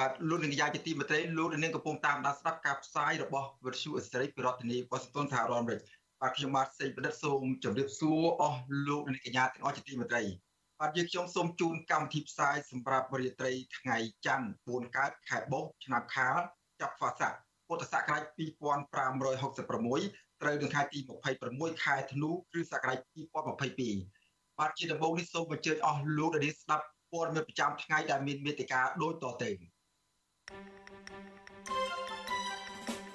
បាទលោកនាងយាយជាទីមេត្រីលោកនាងកំពុងតាមដានស្ដាប់ការផ្សាយរបស់វិទ្យុអេស្ត្រេពីរដ្ឋធានីវ៉ាស៊ីនតោនសហរដ្ឋអាមេរិកបាទខ្ញុំបាទសេកបណ្ឌិតសូមជម្រាបសួរអស់លោកនាងកញ្ញាទាំងអស់ជាទីមេត្រីបាទយើងខ្ញុំសូមជូនកម្មវិធីផ្សាយសម្រាប់រាត្រីថ្ងៃច័ន្ទ4កើតខែបុស្សឆ្នាំខាលចាប់ហ្វាសាពុទ្ធសករាជ2566ត្រូវនៅថ្ងៃទី26ខែធ្នូគ្រិស្តសករាជ2022បាទជាដំបូងនេះសូមអញ្ជើញអស់លោកនាងស្ដាប់ព័ត៌មានប្រចាំថ្ងៃដែលមានមេតិការដូចតទៅ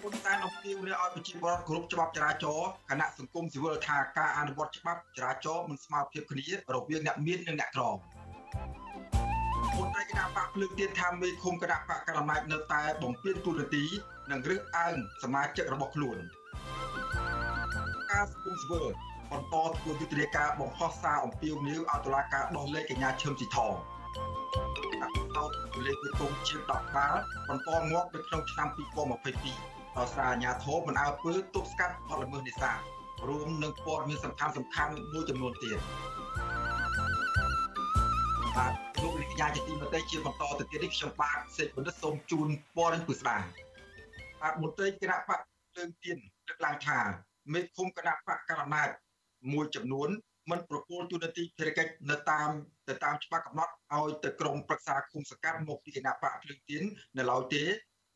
ពុនតែអំពាវនាវឲ្យប្រជាពលរដ្ឋគ្រប់ច្បាប់ចរាចរណ៍គណៈសង្គមស៊ីវិលថាការអនុវត្តច្បាប់ចរាចរណ៍មិនស្មើភាពគ្នារវាងអ្នកមាននិងអ្នកក្រមមន្ត្រីគណៈបកភ្លើងទៀនថាមេឃុំគណៈបកកណ្ដាលអំណាចនៅតែបំពេញទូនាទីនិងរឹសអើងសមាជិករបស់ខ្លួនការសង្គមស៊ីវិលបន្តធ្វើយុទ្ធនាការបង្ហោះសារអំពាវនាវឲ្យតុលាការដោះលែងកញ្ញាឈឹមស៊ីថងតោតទូ លេខពីគុំជាង10បាល់បន្តងាប់នៅក្នុងឆ្នាំ2022ដោយសារអាញាធមមិនអើពើទប់ស្កាត់បទល្មើសនេសាទរួមនឹងព័ត៌មានសំខាន់សំខាន់មួយចំនួនទៀតបាទលោកនាយកជាទីមេត្រីជាបន្តទៅទៀតនេះខ្ញុំបាទសេកបណ្ឌិតសូមជូនព័ត៌មានពិស្ដាបាទមន្ត្រីគណៈបកលើងទៀនលើកឡើងថាមេឃុំគណៈបកកណ្ដាលអំណាចមួយចំនួន មិនប្រគល់ទូនាទីភារកិច្ចនៅតាមទៅតាមច្បាប់កំណត់ឲ្យទៅក្រមប្រឹក្សាគុំសកាត់មកពីគណៈបកភ្លើងទៀននៅឡើយទេ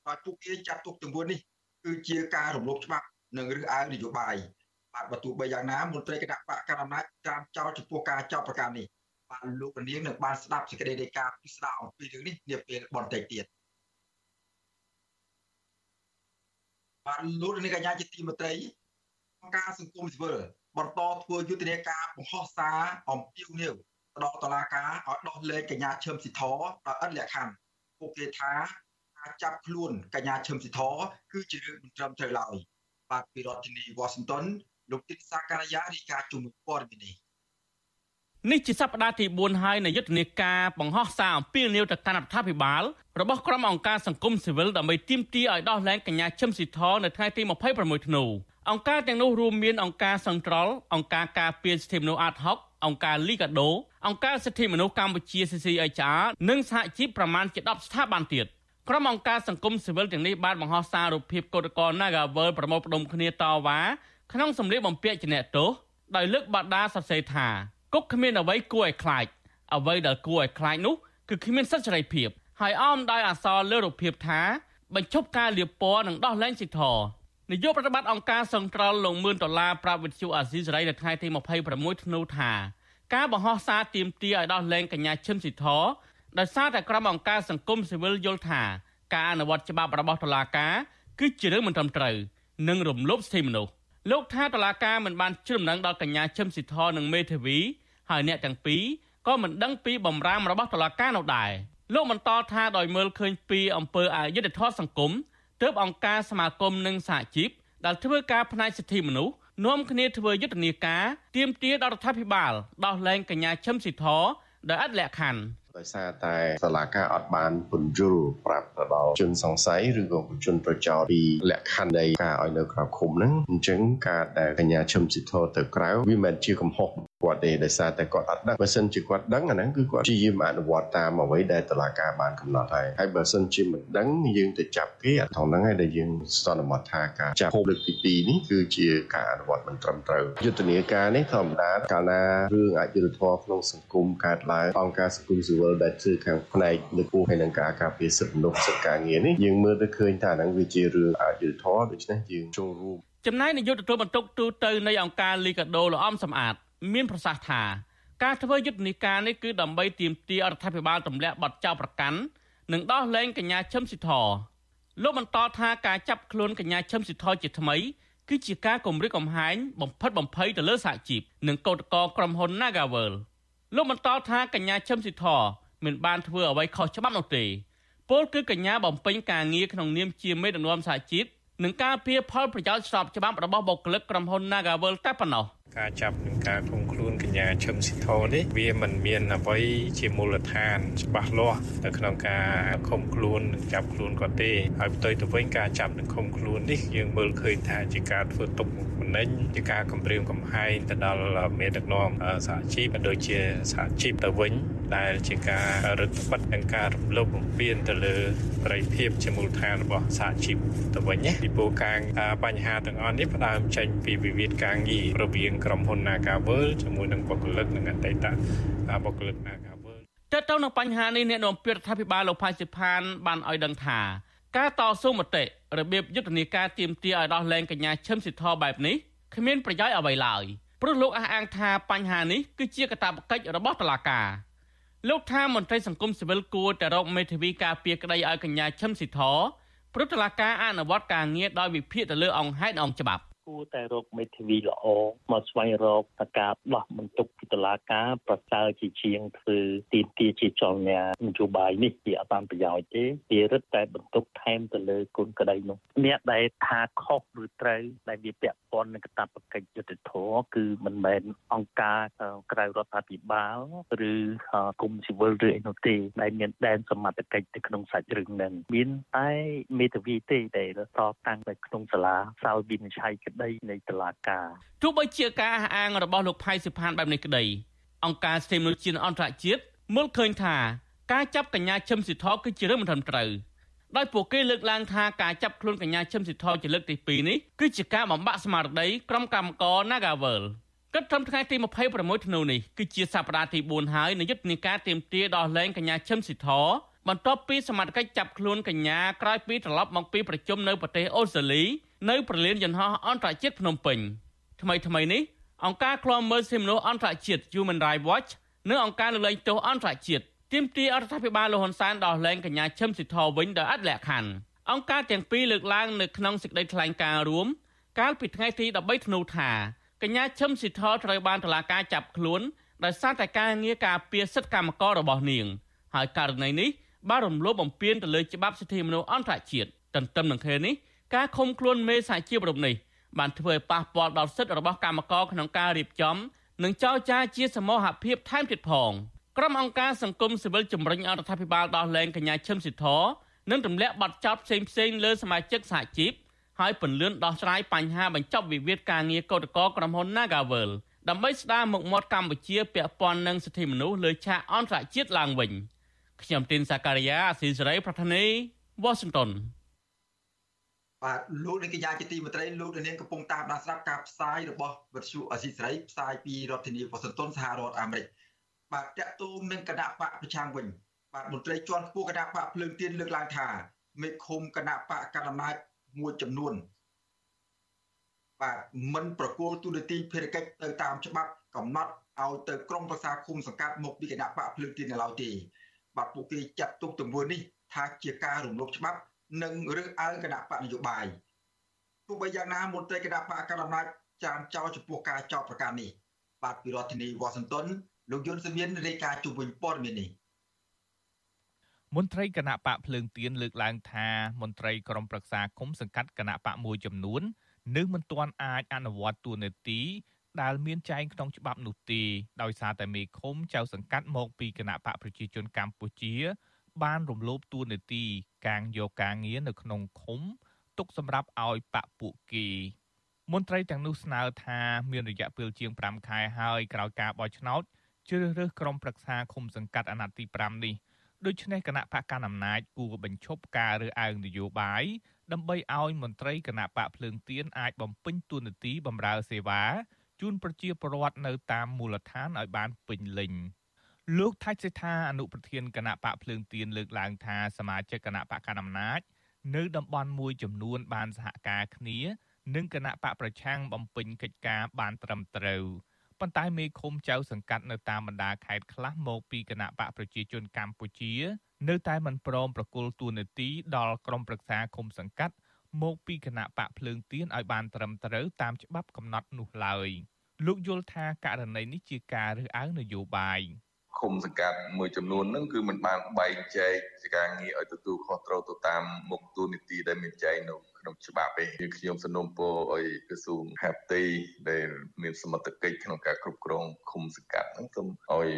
ហើយពួកគេចាត់ទុកទាំងមូលនេះគឺជាការរំលោភច្បាប់និងរឹសអើងនយោបាយបាទបើទោះបីយ៉ាងណាមន្ត្រីគណៈបកកណ្ដាលអំណាចត្រាំចោលចំពោះការចោទប្រកាន់នេះបាទលោកនាងនឹងបានស្ដាប់សេចក្តីរាយការណ៍ពិស្ដារអំពីរឿងនេះនាពេលបន្តិចទៀតបាទលោកនាងកញ្ញាជាទីមេត្រីអង្គការសង្គមស៊ីវិល បន្តធ្វើយុទ្ធនាការបង្ហោះសារអំពាវនាវដល់តុលាការឲ្យដោះលែងកញ្ញាឈឹមស៊ីធដោយឥតលក្ខខណ្ឌពួកគេថាការចាប់ខ្លួនកញ្ញាឈឹមស៊ីធគឺជារឿងមិនត្រឹមត្រូវឡើយបាទពីរដ្ឋធានី Washington លោកទីសាការីយ៉ារីកាជំនួយព័ត៌មាននេះនេះជាសប្តាហ៍ទី4ហើយនៃយុទ្ធនាការបង្ហោះសារអំពាវនាវទៅកាន់រដ្ឋាភិបាលរបស់ក្រុមអង្គការសង្គមស៊ីវិលដើម្បីទាមទារឲ្យដោះលែងកញ្ញាឈឹមស៊ីធនៅថ្ងៃទី26ធ្នូ អង្គការទាំងនោះរួមមានអង្គការសង្ត្រលអង្គការការពារសិទ្ធិមនុស្សអាត6អង្គការលីកាដូអង្គការសិទ្ធិមនុស្សកម្ពុជា CCHR និងសហជីពប្រមាណជា10ស្ថាប័នទៀតក្រុមអង្គការសង្គមស៊ីវិលទាំងនេះបានបង្ហោះសាររូបភាពកោតក្រ Nagawal ប្រមូលផ្ដុំគ្នាតវ៉ាក្នុងសម្លៀកបំពាក់ជាអ្នកទោសដោយលើកបដាសរសេរថាគុកគ្មានអ្វីគួរឲ្យខ្លាចអ្វីដែលគួរឲ្យខ្លាចនោះគឺគ្មានសិទ្ធិសេរីភាពហើយអមដោយអសរលើរូបភាពថាបញ្ឈប់ការលាបពណ៌និងដោះលែងសិទ្ធិ នាយកប្រតិបត្តិអង្គការសង្ត្រលលោកមឿនដុល្លារប្រាប់វិទ្យុអាស៊ីសេរីនៅថ្ងៃទី26ធ្នូថាការបង្ហោះសារទាមទារឲ្យដោះលែងកញ្ញាឈឹមស៊ីធដោយសារតែក្រុមអង្គការសង្គមស៊ីវិលយល់ថាការអនុវត្តច្បាប់របស់តុលាការគឺជារឿងមិនត្រឹមត្រូវនិងរំលោភសិទ្ធិមនុស្សលោកថាតុលាការមិនបានជ្រើសរើសដល់កញ្ញាឈឹមស៊ីធនិងមេធាវីហើយអ្នកទាំងពីរក៏មិនដឹងពីបំរាមរបស់តុលាការនោះដែរលោកបន្តថាដោយមើលឃើញពីអំពើអយុត្តិធម៌សង្គម ទើបអង្គការសមាគមនិងសហជីពដែលធ្វើការផ្នែកសិទ្ធិមនុស្សនាំគ្នាធ្វើយុទ្ធនាការទាមទារដល់រដ្ឋាភិបាលដោះលែងកញ្ញាឈឹមស៊ីធដោយអត់លក្ខខណ្ឌដោយសារតែសាលាការអត់បានពន្យល់ប្រាប់ទៅដល់ជនសង្ស័យឬក៏ជនប្រចោទពីលក្ខខណ្ឌនៃការឲ្យនៅក្រៅឃុំហ្នឹងអញ្ចឹងការដែលកញ្ញាឈឹមស៊ីធទៅក្រៅវាមិនជាកំហុស គាត់ទេដោយសារតែគាត់អត់ដឹងបើសិនជាគាត់ដឹងអាហ្នឹងគឺគាត់ព្យាយាមអនុវត្តតាមអ្វីដែលតុលាការបានកំណត់ហើយហើយបើសិនជាមិនដឹងយើងទៅចាប់គេអាថងហ្នឹងហើយដែលយើងសន្មតថាការចាប់លើកទី2នេះគឺជាការអនុវត្តមិនត្រឹមត្រូវយុទ្ធនាការនេះធម្មតាកាលណារឿងអយុត្តិធម៌ក្នុងសង្គមកើតឡើងអង្គការសង្គមស៊ីវិលដែលធ្វើខាងផ្នែកលើគូហើយនឹងការការពារសិទ្ធិមនុស្សសិទ្ធិការងារនេះយើងមើលទៅឃើញថាហ្នឹងវាជារឿងអយុត្តិធម៌ដូច្នេះយើងចូលរួមចំណែកនាយកទទួលបន្ទុកទូទៅនៃអង្គការលីកាដូលោកអំសំអាត មានប្រសាសន៍ថាការធ្វើយុទ្ធនាការនេះគឺដើម្បីទាមទាររដ្ឋាភិបាលទម្លាក់បទចោទប្រកាន់និងដោះលែងកញ្ញាឈឹមស៊ីធលោកបន្តថាការចាប់ខ្លួនកញ្ញាឈឹមស៊ីធជាថ្មីគឺជាការគំរាមកំហែងបំផិតបំភ័យទៅលើសហជីពនិងកោតក្រក្រុមហ៊ុន Nagavel លោកបន្តថាកញ្ញាឈឹមស៊ីធមិនបានធ្វើអ្វីខុសច្បាប់នោះទេពលគឺកញ្ញាបំពេញការងារក្នុងនាមជាមេដឹកនាំសហជីពនិងការពារផលប្រយោជន៍ស្របច្បាប់របស់បុគ្គលិកក្រុមហ៊ុន Nagavel តែប៉ុណ្ណោះ ការចាប់និងការឃុំខ្លួនកញ្ញាឈឹមស៊ីធនេះវាមិនមានអ្វីជាមូលដ្ឋានច្បាស់លាស់នៅក្នុងការឃុំខ្លួននិងចាប់ខ្លួនគាត់ទេហើយផ្ទុយទៅវិញការចាប់និងឃុំខ្លួននេះយើងមើលឃើញថាជាការធ្វើទុកបណ្ដេញជាការគំរាមកំហែងទៅដល់មេដឹកនាំសហជីពដូចជាសហជីពទៅវិញដែលជាការរឹតបន្តឹងនិងការរំលោភបំពានទៅលើប្រិយភាពជាមូលដ្ឋានរបស់សហជីពទៅវិញណាពីព្រោះការបញ្ហាទាំងអស់នេះផ្ដើមចេញពីវិវាទការងាររវាងក្រុមហ៊ុន Nagavel ជាមួយនឹងបុគ្គលិកនិងអតីតបុគ្គលិក Nagavel តើតើនឹងបញ្ហានេះអ្នកនាំពាក្យរដ្ឋាភិបាលលោកផៃសិផានបានឲ្យដឹងថាការតស៊ូមតិរបៀបយុទ្ធនាការទៀមទាឲ្យដោះលែងកញ្ញាឈឹមស៊ីធបែបនេះគ្មានប្រយោជន៍អ្វីឡើយព្រោះលោកអះអាងថាបញ្ហានេះគឺជាកាតព្វកិច្ចរបស់តុលាការលោកថាមន្ត្រីសង្គមស៊ីវិលគួរតែរកមេធាវីការពារក្តីឲ្យកញ្ញាឈឹមស៊ីធព្រោះតុលាការអនុវត្តការងារដោយវិភាគទៅលើអង្គហេតុអង្គច្បាប់ គួរតែរកមេធាវីល្អមកស្វែងរកការដោះបន្ទុកពីតុលាការប្រសើរជាជាងធ្វើទីទាជាចលនានយោបាយនេះជាអបានប្រយោជន៍ទេវារឹតតែបន្ទុកថែមទៅលើគុណក្តីនោះអ្នកដែលថាខុសឬត្រូវដែលវាពាក់ព័ន្ធនឹងកាតព្វកិច្ចយុត្តិធម៌គឺមិនមែនអង្គការក្រៅរដ្ឋាភិបាលឬគុំស៊ីវិលឬអីនោះទេដែលមានដែនសមត្ថកិច្ចនៅក្នុងសាច់រឿងហ្នឹងមានតែមេធាវីទេដែលតតាំងនៅក្នុងសាលាសោយវិនិច្ឆ័យក្តីនៃតុលាការទោះបីជាការអះអាងរបស់លោកផៃសិផានបែបនេះក្តីអង្គការសិទ្ធិមនុស្សជាតិអន្តរជាតិមើលឃើញថាការចាប់កញ្ញាឈឹមស៊ីធគឺជារឿងមិនត្រឹមត្រូវដោយពួកគេលើកឡើងថាការចាប់ខ្លួនកញ្ញាឈឹមស៊ីធជាលើកទី2នេះគឺជាការបំបាក់ស្មារតីក្រុមកម្មករ Nagavel គិតត្រឹមថ្ងៃទី26ធ្នូនេះគឺជាសប្តាហ៍ទី4ហើយនៃយុទ្ធនាការទៀមទាដោះលែងកញ្ញាឈឹមស៊ីធបន្ទាប់ពីសមាជិកចាប់ខ្លួនកញ្ញាក្រោយពីត្រឡប់មកពីប្រជុំនៅប្រទេសអូស្ត្រាលី នៅប្រលានយន្តហោះអន្តរជាតិភ្នំពេញថ្មីថ្មីនេះអង្គការឃ្លាំមើលសិទ្ធិមនុស្សអន្តរជាតិ Human Rights Watch និងអង្គការលើកលែងទោសអន្តរជាតិទាមទាររដ្ឋាភិបាលលោកហ៊ុនសែនដោះលែងកញ្ញាឈឹមស៊ីធវិញដោយអត់លក្ខខណ្ឌអង្គការទាំងពីរលើកឡើងនៅក្នុងសេចក្តីថ្លែងការណ៍រួមកាលពីថ្ងៃទី13ធ្នូថាកញ្ញាឈឹមស៊ីធត្រូវបានតុលាការចាប់ខ្លួនដោយសារតែការងារការពារសិទ្ធិកម្មកររបស់នាង ហើយករណីនេះបានរំលោភបំពានទៅលើច្បាប់សិទ្ធិមនុស្សអន្តរជាតិទន្ទឹមនឹងគ្នានេះ ការឃុំខ្លួនមេសហជីពរូបនេះបានធ្វើឲ្យប៉ះពាល់ដល់សិទ្ធិរបស់កម្មករក្នុងការរៀបចំនិងចោទចារជាសមូហភាពថែមទៀតផងក្រុមអង្គការសង្គមស៊ីវិលជំរុញអរដ្ឋាភិបាលដោះលែងកញ្ញាឈឹមស៊ីធនិងទម្លាក់បទចោទផ្សេងផ្សេងលើសមាជិកសហជីពហើយពន្លឿនដោះស្រាយបញ្ហាបញ្ចប់វិវាទការងារកោតក្រក្រុមហ៊ុន Nagavel ដើម្បីស្ដារមុខមាត់កម្ពុជាពាក់ព័ន្ធនឹងសិទ្ធិមនុស្សលើឆាកអន្តរជាតិឡើងវិញខ្ញុំទីនសាការីយ៉ាអស៊ីសេរីប្រធានីវ៉ាស៊ីនតោន បាទលោកនាងកញ្ញាជាទីមេត្រីលោកនាងកំពុងតាមដានស្ដាប់ការផ្សាយរបស់វិទ្យុអស៊ីសេរីផ្សាយពីរដ្ឋធានីវ៉ាស៊ីនតោនសហរដ្ឋអាមេរិកបាទតកតូននឹងគណៈបកប្រឆាំងវិញបាទមន្ត្រីជាន់ខ្ពស់គណៈបកភ្លើងទៀនលើកឡើងថាមេឃុំគណៈបកកណ្ដាលអំណាចមួយចំនួនបាទមិនប្រគល់ទូនាទីភារកិច្ចទៅតាមច្បាប់កំណត់ឲ្យទៅក្រមប្រសាឃុំសង្កាត់មកពីគណៈបកភ្លើងទៀននៅឡើយទេបាទពួកគេចាត់ទុកទង្វើនេះថាជាការរំលោភច្បាប់ និងរើសអើងគណៈបកនយោបាយទោះបីយ៉ាងណាមន្ត្រីគណៈបកកណ្ដាលអំណាចចាមចោលចំពោះការចោទប្រកាន់នេះបាទពីរដ្ឋធានីវ៉ាស៊ីនតោនលោកយុនសមៀនរាយការណ៍ជុំវិញព័ត៌មាននេះមន្ត្រីគណៈបកភ្លើងទៀនលើកឡើងថាមន្ត្រីក្រមប្រឹក្សាគុំសង្កាត់គណៈបកមួយចំនួននៅមិនទាន់អាចអនុវត្តទួនាទីដែលមានចែងក្នុងច្បាប់នោះទេដោយសារតែមេឃុំចៅសង្កាត់មកពីគណៈបកប្រជាជនកម្ពុជា បានរំលោភទួនាទីកាងយកការងារនៅក្នុងឃុំទុកសម្រាប់ឲ្យបកពួកគេមន្ត្រីទាំងនោះស្នើថាមានរយៈពេលជាង5ខែហើយក្រោយការបោះឆ្នោតជ្រើសរើសក្រុមប្រឹក្សាឃុំសង្កាត់អាណត្តិទី5នេះដូច្នេះគណៈបកកណ្ដាលអំណាចគួរបញ្ឈប់ការរើសអើងនយោបាយដើម្បីឲ្យមន្ត្រីគណៈបកភ្លើងទៀនអាចបំពេញតួនាទីបម្រើសេវាជូនប្រជាពលរដ្ឋនៅតាមមូលដ្ឋានឲ្យបានពេញលេញ លោកថាច់សេដ្ឋាអនុប្រធានគណៈបកភ្លើងទៀនលើកឡើងថាសមាជិកគណៈបកកណ្ដាលអំណាចនៅតំបន់មួយចំនួនបានសហការគ្នា និងគណៈបកប្រឆាំងបំពេញកិច្ចការបានត្រឹមត្រូវប៉ុន្តែមេឃុំចៅសង្កាត់នៅតាមបណ្ដាខេត្តខ្លះមកពីគណៈបកប្រជាជនកម្ពុជា នៅតែមិនព្រមប្រគល់តួនាទីដល់ក្រុមប្រឹក្សាឃុំសង្កាត់មកពីគណៈបកភ្លើងទៀនឲ្យបានត្រឹមត្រូវតាមច្បាប់កំណត់នោះឡើយលោកយល់ថាករណីនេះជាការរើសអើងនយោបាយ ឃុំសង្កាត់មួយចំនួនហ្នឹងគឺมันបានបែងចែកការងារឲ្យទទួលខុសត្រូវទៅតាមមុខទូនីតិដែលមានចែងនៅក្នុងច្បាប់ទេខ្ញុំសំណូមពរឲ្យក្រសួងហាផ្ទៃដែលមានសមត្ថកិច្ចក្នុងការគ្រប់គ្រងឃុំសង្កាត់ហ្នឹងសូមឲ្យ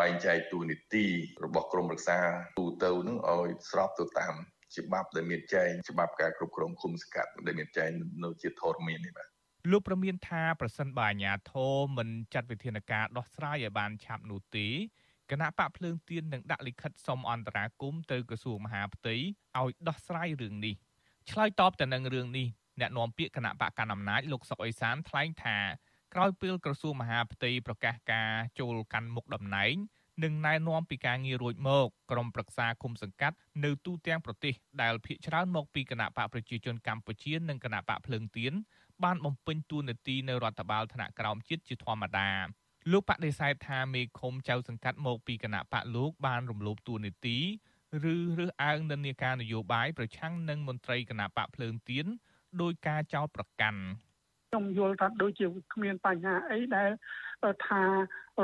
បែងចែកទូនីតិរបស់ក្រមរក្សាទូទៅហ្នឹងឲ្យស្របទៅតាមច្បាប់ដែលមានចែងច្បាប់ការគ្រប់គ្រងឃុំសង្កាត់ដែលមានចែងនៅជាធរមាននេះបាទ លោកប្រមានថាប្រសិនបើអាជ្ញាធរមិនចាត់វិធានការដោះស្រាយឲ្យបានឆាប់នោះទេគណៈបកភ្លើងទៀននឹងដាក់លិខិតសុំអន្តរាគមន៍ទៅក្រសួងមហាផ្ទៃឲ្យដោះស្រាយរឿងនេះឆ្លើយតបទៅនឹងរឿងនេះអ្នកនាំពាក្យគណៈបកកណ្ដាលអំណាចលោកសុកអេសានថ្លែងថាក្រោយពេលក្រសួងមហាផ្ទៃប្រកាសការចូលកាន់មុខតំណែងនិងណែនាំពីការងាររួចមកក្រុមប្រឹក្សាគុំសង្កាត់នៅទូទាំងប្រទេសដែលភាគច្រើនមកពីគណៈបកប្រជាជនកម្ពុជានិងគណៈបកភ្លើងទៀន បានបំពេញតួនាទីនៅរដ្ឋបាលថ្នាក់ក្រោមជាតិជាធម្មតាលោកបដិសេធថាមេឃុំចៅសង្កាត់មកពីគណៈបកលោកបានរំលោភតួនាទីឬរើសអើងនិន្នាការនយោបាយប្រឆាំងនឹងមន្ត្រីគណៈបកភ្លើងទៀនដោយការចោទប្រកាន់ខ្ញុំយល់ថាដូចជាគ្មានបញ្ហាអីដែលថា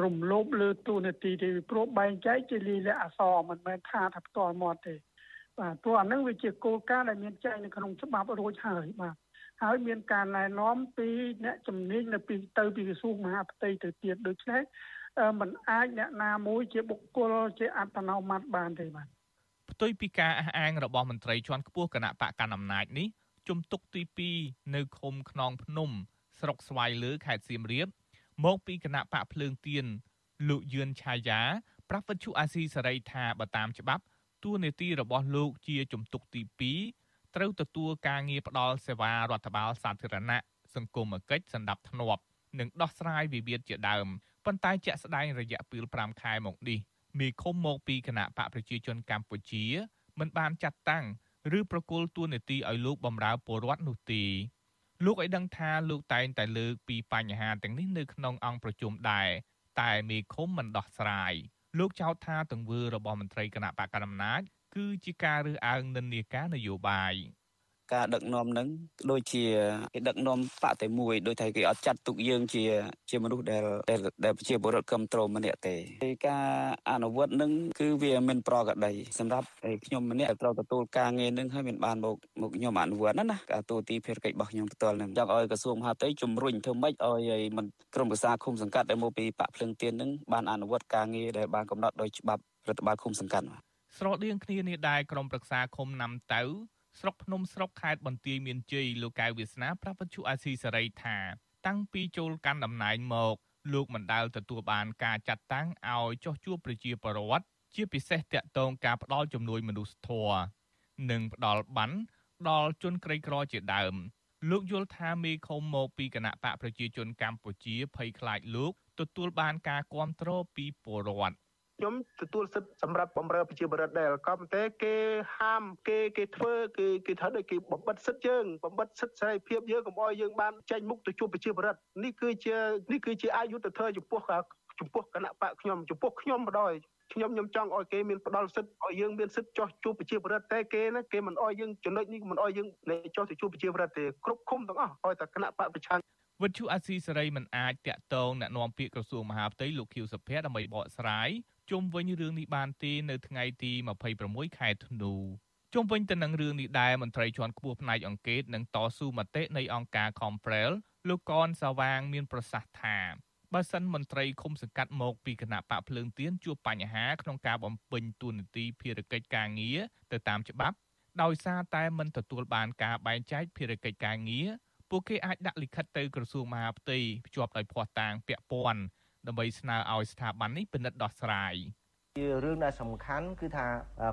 រំលោភលើទូនាទីទេព្រោះបែងចែកជាលិលាអសរមិនមែនថាថាផ្ទាល់មាត់ទេបាទព្រោះអានឹងវាជាគោលការណ៍ដែលមានចែងនៅក្នុងច្បាប់រួចហើយបាទ ហើយមានការណែនាំពីអ្នកជំនាញនៅពីទៅពីក្រសួងមហាផ្ទៃទៅទៀតដូច្នេះมันអាចអ្នកណាមួយជាបុគ្គលជាអត្តនោម័តបានទេបាទផ្ទុយពីការអះអាងរបស់មន្ត្រីជាន់ខ្ពស់គណៈបកកណ្ដាលអំណាចនេះជំទុកទី2នៅឃុំខ្នងភ្នំ ស្រុកស្វាយលើខេត្តសៀមរាប មកពីគណៈបកភ្លើងទៀនលោកយឿនឆាយាប្រាប់វិទ្យុអាស៊ីសេរីថាបើតាមច្បាប់តួនាទីរបស់លោកជាជំទុកទី2 ត្រូវទទួលការងារផ្ដល់សេវារដ្ឋបាលសាធារណៈសង្គមគិច្ចសម្ដាប់ធ្នាប់និងដោះស្រាយវិវាទជាដើមប៉ុន្តែជាក់ស្ដែងរយៈពេល5ខែមកនេះមេឃុំមកពីគណៈបកប្រជាជនកម្ពុជាមិនបានចាត់តាំងឬប្រគល់ទួនាទីឲ្យលោកបម្រើពលរដ្ឋនោះទេលោកឲ្យដឹងថាលោកតែងតែលើកពីបញ្ហាទាំងនេះនៅក្នុងអង្គប្រជុំដែរតែមេឃុំមិនដោះស្រាយលោកចោទថាទង្វើរបស់មន្ត្រីគណៈបកកណ្ដាលអំណាច គឺជាការរើសអើងនិន្នាការនយោបាយការដឹកនាំនឹងដូចជាគេដឹកនាំបកតែមួយដូចថាគេអត់ចាត់ទុកយើងជាជាមនុស្សដែលដែលជាបុរដ្ឋគ្រប់គ្រងម្នាក់ទេការអនុវត្តនឹងគឺវាមិនប្រក្រតីសម្រាប់ខ្ញុំម្នាក់ត្រូវទទួលការងារនឹងហើយមិនបានមកមកខ្ញុំអនុវត្តណាណាការទូទីភារកិច្ចរបស់ខ្ញុំផ្ទាល់នឹងចង់ឲ្យក្រសួងមហាផ្ទៃជំរុញធ្វើម៉េចឲ្យមិនក្រុមប្រឹក្សាឃុំសង្កាត់ដែលមកពីបកភ្លឹងទៀននឹងបានអនុវត្តការងារដែលបានកំណត់ដោយច្បាប់រដ្ឋបាលឃុំសង្កាត់ ស្រដៀងគ្នានេះដែរក្រុមប្រឹក្សាឃុំណាំតៅស្រុកភ្នំស្រុកខេត្តបន្ទាយមានជ័យលោកកៅវាសនាប្រាប់វិទ្យុអាស៊ីសេរីថា តាំងពីចូលកាន់តំណែងមក លោកមិនដែលទទួលបានការចាត់តាំងឲ្យចោះជួបប្រជាពលរដ្ឋជាពិសេសតាក់ទងការផ្ដល់ជំនួយមនុស្សធម៌និងផ្ដល់ប័ណ្ណដល់ជនក្រីក្រជាដើម លោកយល់ថាមេឃុំមកពីគណៈបកប្រជាជនកម្ពុជាភ័យខ្លាចលោកទទួលបានការគ្រប់គ្រងពីពលរដ្ឋ ខ្ញុំទទួលសិទ្ធិសម្រាប់បំរើប្រជាពលរដ្ឋដែរក៏ប៉ុន្តែគេហាមគេគេធ្វើគឺគេថាដូចគេបំបិតសិទ្ធិយើងបំបិតសិទ្ធិសេរីភាពយើងកុំឲ្យយើងបានចេញមុខទៅជួបប្រជាពលរដ្ឋនេះគឺជានេះគឺជាអយុត្តិធម៌ចំពោះចំពោះគណៈបកខ្ញុំចំពោះខ្ញុំបដ ாய் ខ្ញុំខ្ញុំចង់ឲ្យគេមានផ្ដាល់សិទ្ធិឲ្យយើងមានសិទ្ធិចោះជួបប្រជាពលរដ្ឋតែគេណាគេមិនអោយយើងចំណុចនេះមិនអោយយើងចោះទៅជួបប្រជាពលរដ្ឋទេគ្រប់ឃុំទាំងអស់ឲ្យតែគណៈបកប្រឆាំងវិទ្យុអាស៊ីសេរីមិនអាចតាក់ទងណែនាំពាក្យក្រសួងមហាផ្ទៃលោកខៀវសុភ័ក្រដើម្បីបកស្រាយ ជុំវិញរឿងនេះបានទេនៅថ្ងៃទី26ខែធ្នូជុំវិញទៅនឹងរឿងនេះដែរមន្ត្រីជាន់ខ្ពស់ផ្នែកអង្គការនិងតស៊ូមតិនៃអង្គការ Comprel លោកកនសាវាងមានប្រសាសន៍ថាបើសិនមន្ត្រីឃុំសង្កាត់មកពីគណៈបកភ្លើងទៀនជួបបញ្ហាក្នុងការបំពេញតួនាទីភារកិច្ចការងារទៅតាមច្បាប់ ដោយសារតែមិនទទួលបានការបែងចែកភារកិច្ចការងារពួកគេអាចដាក់លិខិតទៅក្រសួងមហាផ្ទៃភ្ជាប់ដោយភ័ស្តុតាងពាក់ព័ន្ធ ដើម្បីស្នើឲ្យស្ថាប័ននេះពិនិត្យដោះស្រាយជារឿងដែលសំខាន់គឺថា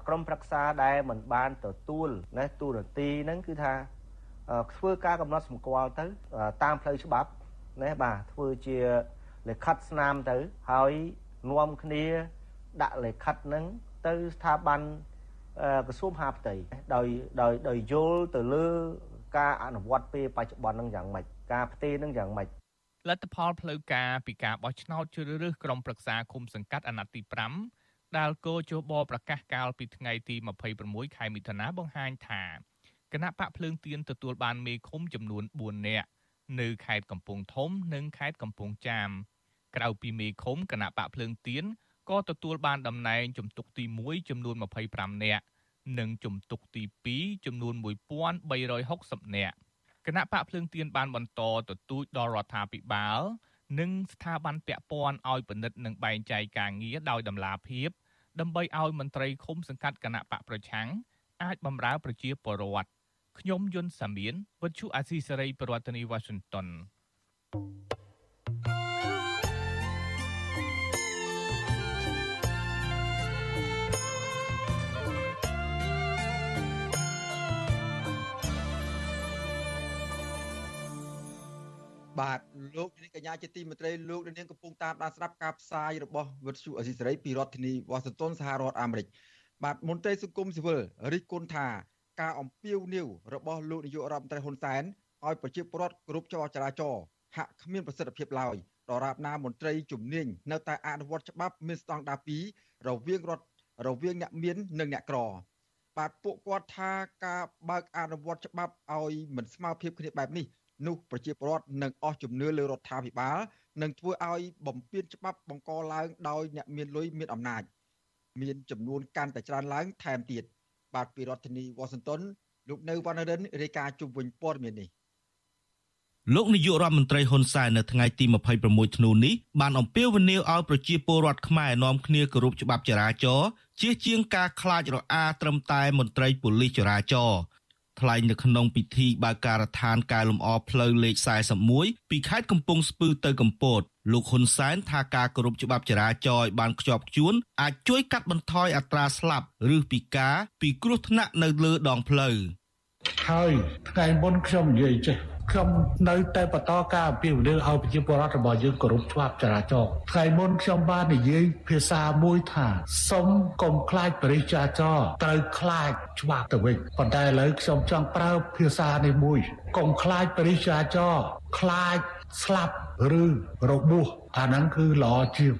ក្រមប្រឹក្សាដែលមិនបានទទួលណាទូរនទីហ្នឹងគឺថាធ្វើការកំណត់សម្គាល់ទៅតាមផ្លូវច្បាប់ណាបាទធ្វើជាលិខិតស្នាមទៅហើយនាំគ្នាដាក់លិខិតហ្នឹងទៅស្ថាប័នក្រសួងមហាផ្ទៃដោយដោយដោយយល់ទៅលើការអនុវត្តពេលបច្ចុប្បន្នហ្នឹងយ៉ាងម៉េចការផ្ទេរហ្នឹងយ៉ាងម៉េច លទ្ធផលផ្លូវការពីការបោះឆ្នោតជ្រើសរើសក្រុមប្រឹក្សាគុំសង្កាត់អាណត្តិទី5ដែលគោជបប្រកាសកាលពីថ្ងៃទី26ខែមិថុនាបង្ហាញថាគណៈបកភ្លើងទៀនទទួលបានមេឃុំចំនួន4នាក់នៅខេត្តកំពង់ធំនិងខេត្តកំពង់ចាមក្រៅពីមេឃុំគណៈបកភ្លើងទៀនក៏ទទួលបានតំណែងជំទប់ទី1ចំនួន25នាក់និងជំទប់ទី2ចំនួន1360នាក់ គណៈបកភ្លើងទៀនបានបន្តទទូចដល់រដ្ឋាភិបាល និងស្ថាប័នពាក់ព័ន្ធឲ្យពិនិត្យនិងបែងចែកការងារដោយតម្លាភាពដើម្បីឲ្យមន្ត្រីឃុំសង្កាត់គណៈបកប្រឆាំងអាចបម្រើប្រជាពលរដ្ឋខ្ញុំយុនសាមៀនវិទ្យុអាស៊ីសេរីប្រធានាធិបតី Washington បាទលោកនាងកញ្ញាជាទីមេត្រីលោកនាងកំពុងតាមដានស្ដាប់ការផ្សាយរបស់វិទ្យុអេស៊ីសេរីពីរដ្ឋធានីវ៉ាស៊ីនតោនសហរដ្ឋអាមេរិកបាទមន្ត្រីសង្គមស៊ីវិលរិះគន់ថាការអំពាវនាវរបស់លោកនាយករដ្ឋមន្ត្រីហ៊ុនសែនឲ្យប្រជាពលរដ្ឋគ្រប់ចរចរាចរហាក់គ្មានប្រសិទ្ធភាពឡើយដរាបណាមន្ត្រីជំនាញនៅតែអនុវត្តច្បាប់មានស្តង់ដារ2រវាងរដ្ឋរវាងអ្នកមាននិងអ្នកក្របាទពួកគាត់ថាការបើកអនុវត្តច្បាប់ឲ្យមិនស្មើភាពគ្នាបែបនេះ នោះប្រជាពលរដ្ឋនឹងអស់ជំនឿលើរដ្ឋាភិបាលនិងធ្វើឲ្យបំពានច្បាប់បង្កឡើងដោយអ្នកមានលុយមានអំណាចមានចំនួនកាន់តែច្រើនឡើងថែមទៀតបាទពីរដ្ឋធានីវ៉ាស៊ីនតោនលោកនៅវណ្ណរិនរាយការណ៍ជុំវិញព័ត៌មាននេះលោកនាយករដ្ឋមន្ត្រីហ៊ុនសែននៅថ្ងៃទី26ធ្នូនេះបានអំពាវនាវឲ្យប្រជាពលរដ្ឋខ្មែរនាំគ្នាគោរពច្បាប់ចរាចរណ៍ជៀសជាងការខ្លាចរអាត្រឹមតែមន្ត្រីប៉ូលីសចរាចរណ៍ ថ្លែងនៅក្នុងពិធីបើកការដ្ឋានកែលម្អផ្លូវលេខ41ពីខេត្តកំពង់ស្ពឺទៅកំពតលោកហ៊ុនសែនថាការគោរពច្បាប់ចរាចរណ៍បានខ្ជាប់ខ្ជួនអាចជួយកាត់បន្ថយអត្រាស្លាប់ឬពិការពីគ្រោះថ្នាក់នៅលើដងផ្លូវហើយថ្ងៃមុនខ្ញុំនិយាយចេះ ខ្ញុំនៅតែបន្តការអភិវឌ្ឍឲ្យប្រជាពលរដ្ឋរបស់យើងគោរពច្បាប់ចរាចរណ៍ថ្ងៃមុនខ្ញុំបាននិយាយភាសាមួយថាសុំកុំខ្លាចបរិយាចរត្រូវខ្លាចច្បាប់ទៅវិញប៉ុន្តែឥឡូវខ្ញុំចង់ប្រើភាសានេះមួយកុំខ្លាចបរិយាចរខ្លាចស្លាប់ឬរបួសអាហ្នឹងគឺល្អជាង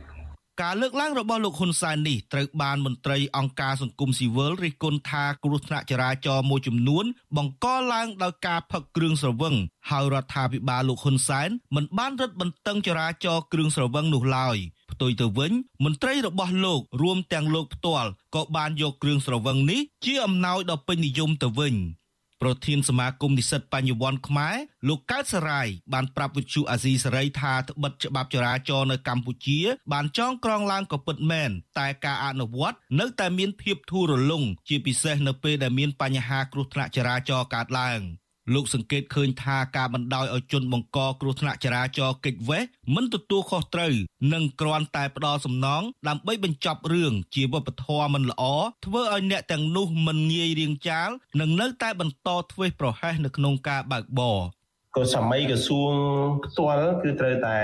ការលើកឡើងរបស់លោកហ៊ុនសែននេះត្រូវបានមន្ត្រីអង្គការសង្គមស៊ីវិលរិះគន់ថាគ្រោះថ្នាក់ចរាចរណ៍មួយចំនួន បង្កឡើងដោយការផឹកគ្រឿងស្រវឹងហើយរដ្ឋាភិបាលលោកហ៊ុនសែនមិនបានរឹតបន្តឹងចរាចរណ៍គ្រឿងស្រវឹងនោះឡើយផ្ទុយទៅវិញ មន្ត្រីរបស់លោករួមទាំងលោកផ្ទាល់ក៏បានយកគ្រឿងស្រវឹងនេះជាអំណោយដ៏ពេញនិយមទៅវិញ ប្រធានសមាគមនិស្សិតបញ្ញវន្តខ្មែរលោកកើតសរាយបានប្រាប់វិទ្យុអាស៊ីសេរីថាត្បិតច្បាប់ចរាចរណ៍នៅកម្ពុជា បានចងក្រងឡើងក៏ពិតមែនតែការអនុវត្តនៅតែមានភាពធូររលុងជាពិសេសនៅពេលដែលមានបញ្ហាគ្រោះថ្នាក់ចរាចរណ៍កើតឡើង។ លោកសង្កេតឃើញថាការបណ្ដោយឲ្យជនបង្កគ្រោះថ្នាក់ចរាចរណ៍កិច្ចវេះមិនទទួលខុសត្រូវនិងគ្រាន់តែផ្ដោតសំណងដើម្បីបញ្ចប់រឿងជាវប្បធម៌មិនល្អធ្វើឲ្យអ្នកទាំងនោះមិនងាយរៀងចាលនិងនៅតែបន្តធ្វេសប្រហែសនៅក្នុងការបើកបរ ក៏សម័យក្រសួងផ្ទាល់គឺត្រូវតែ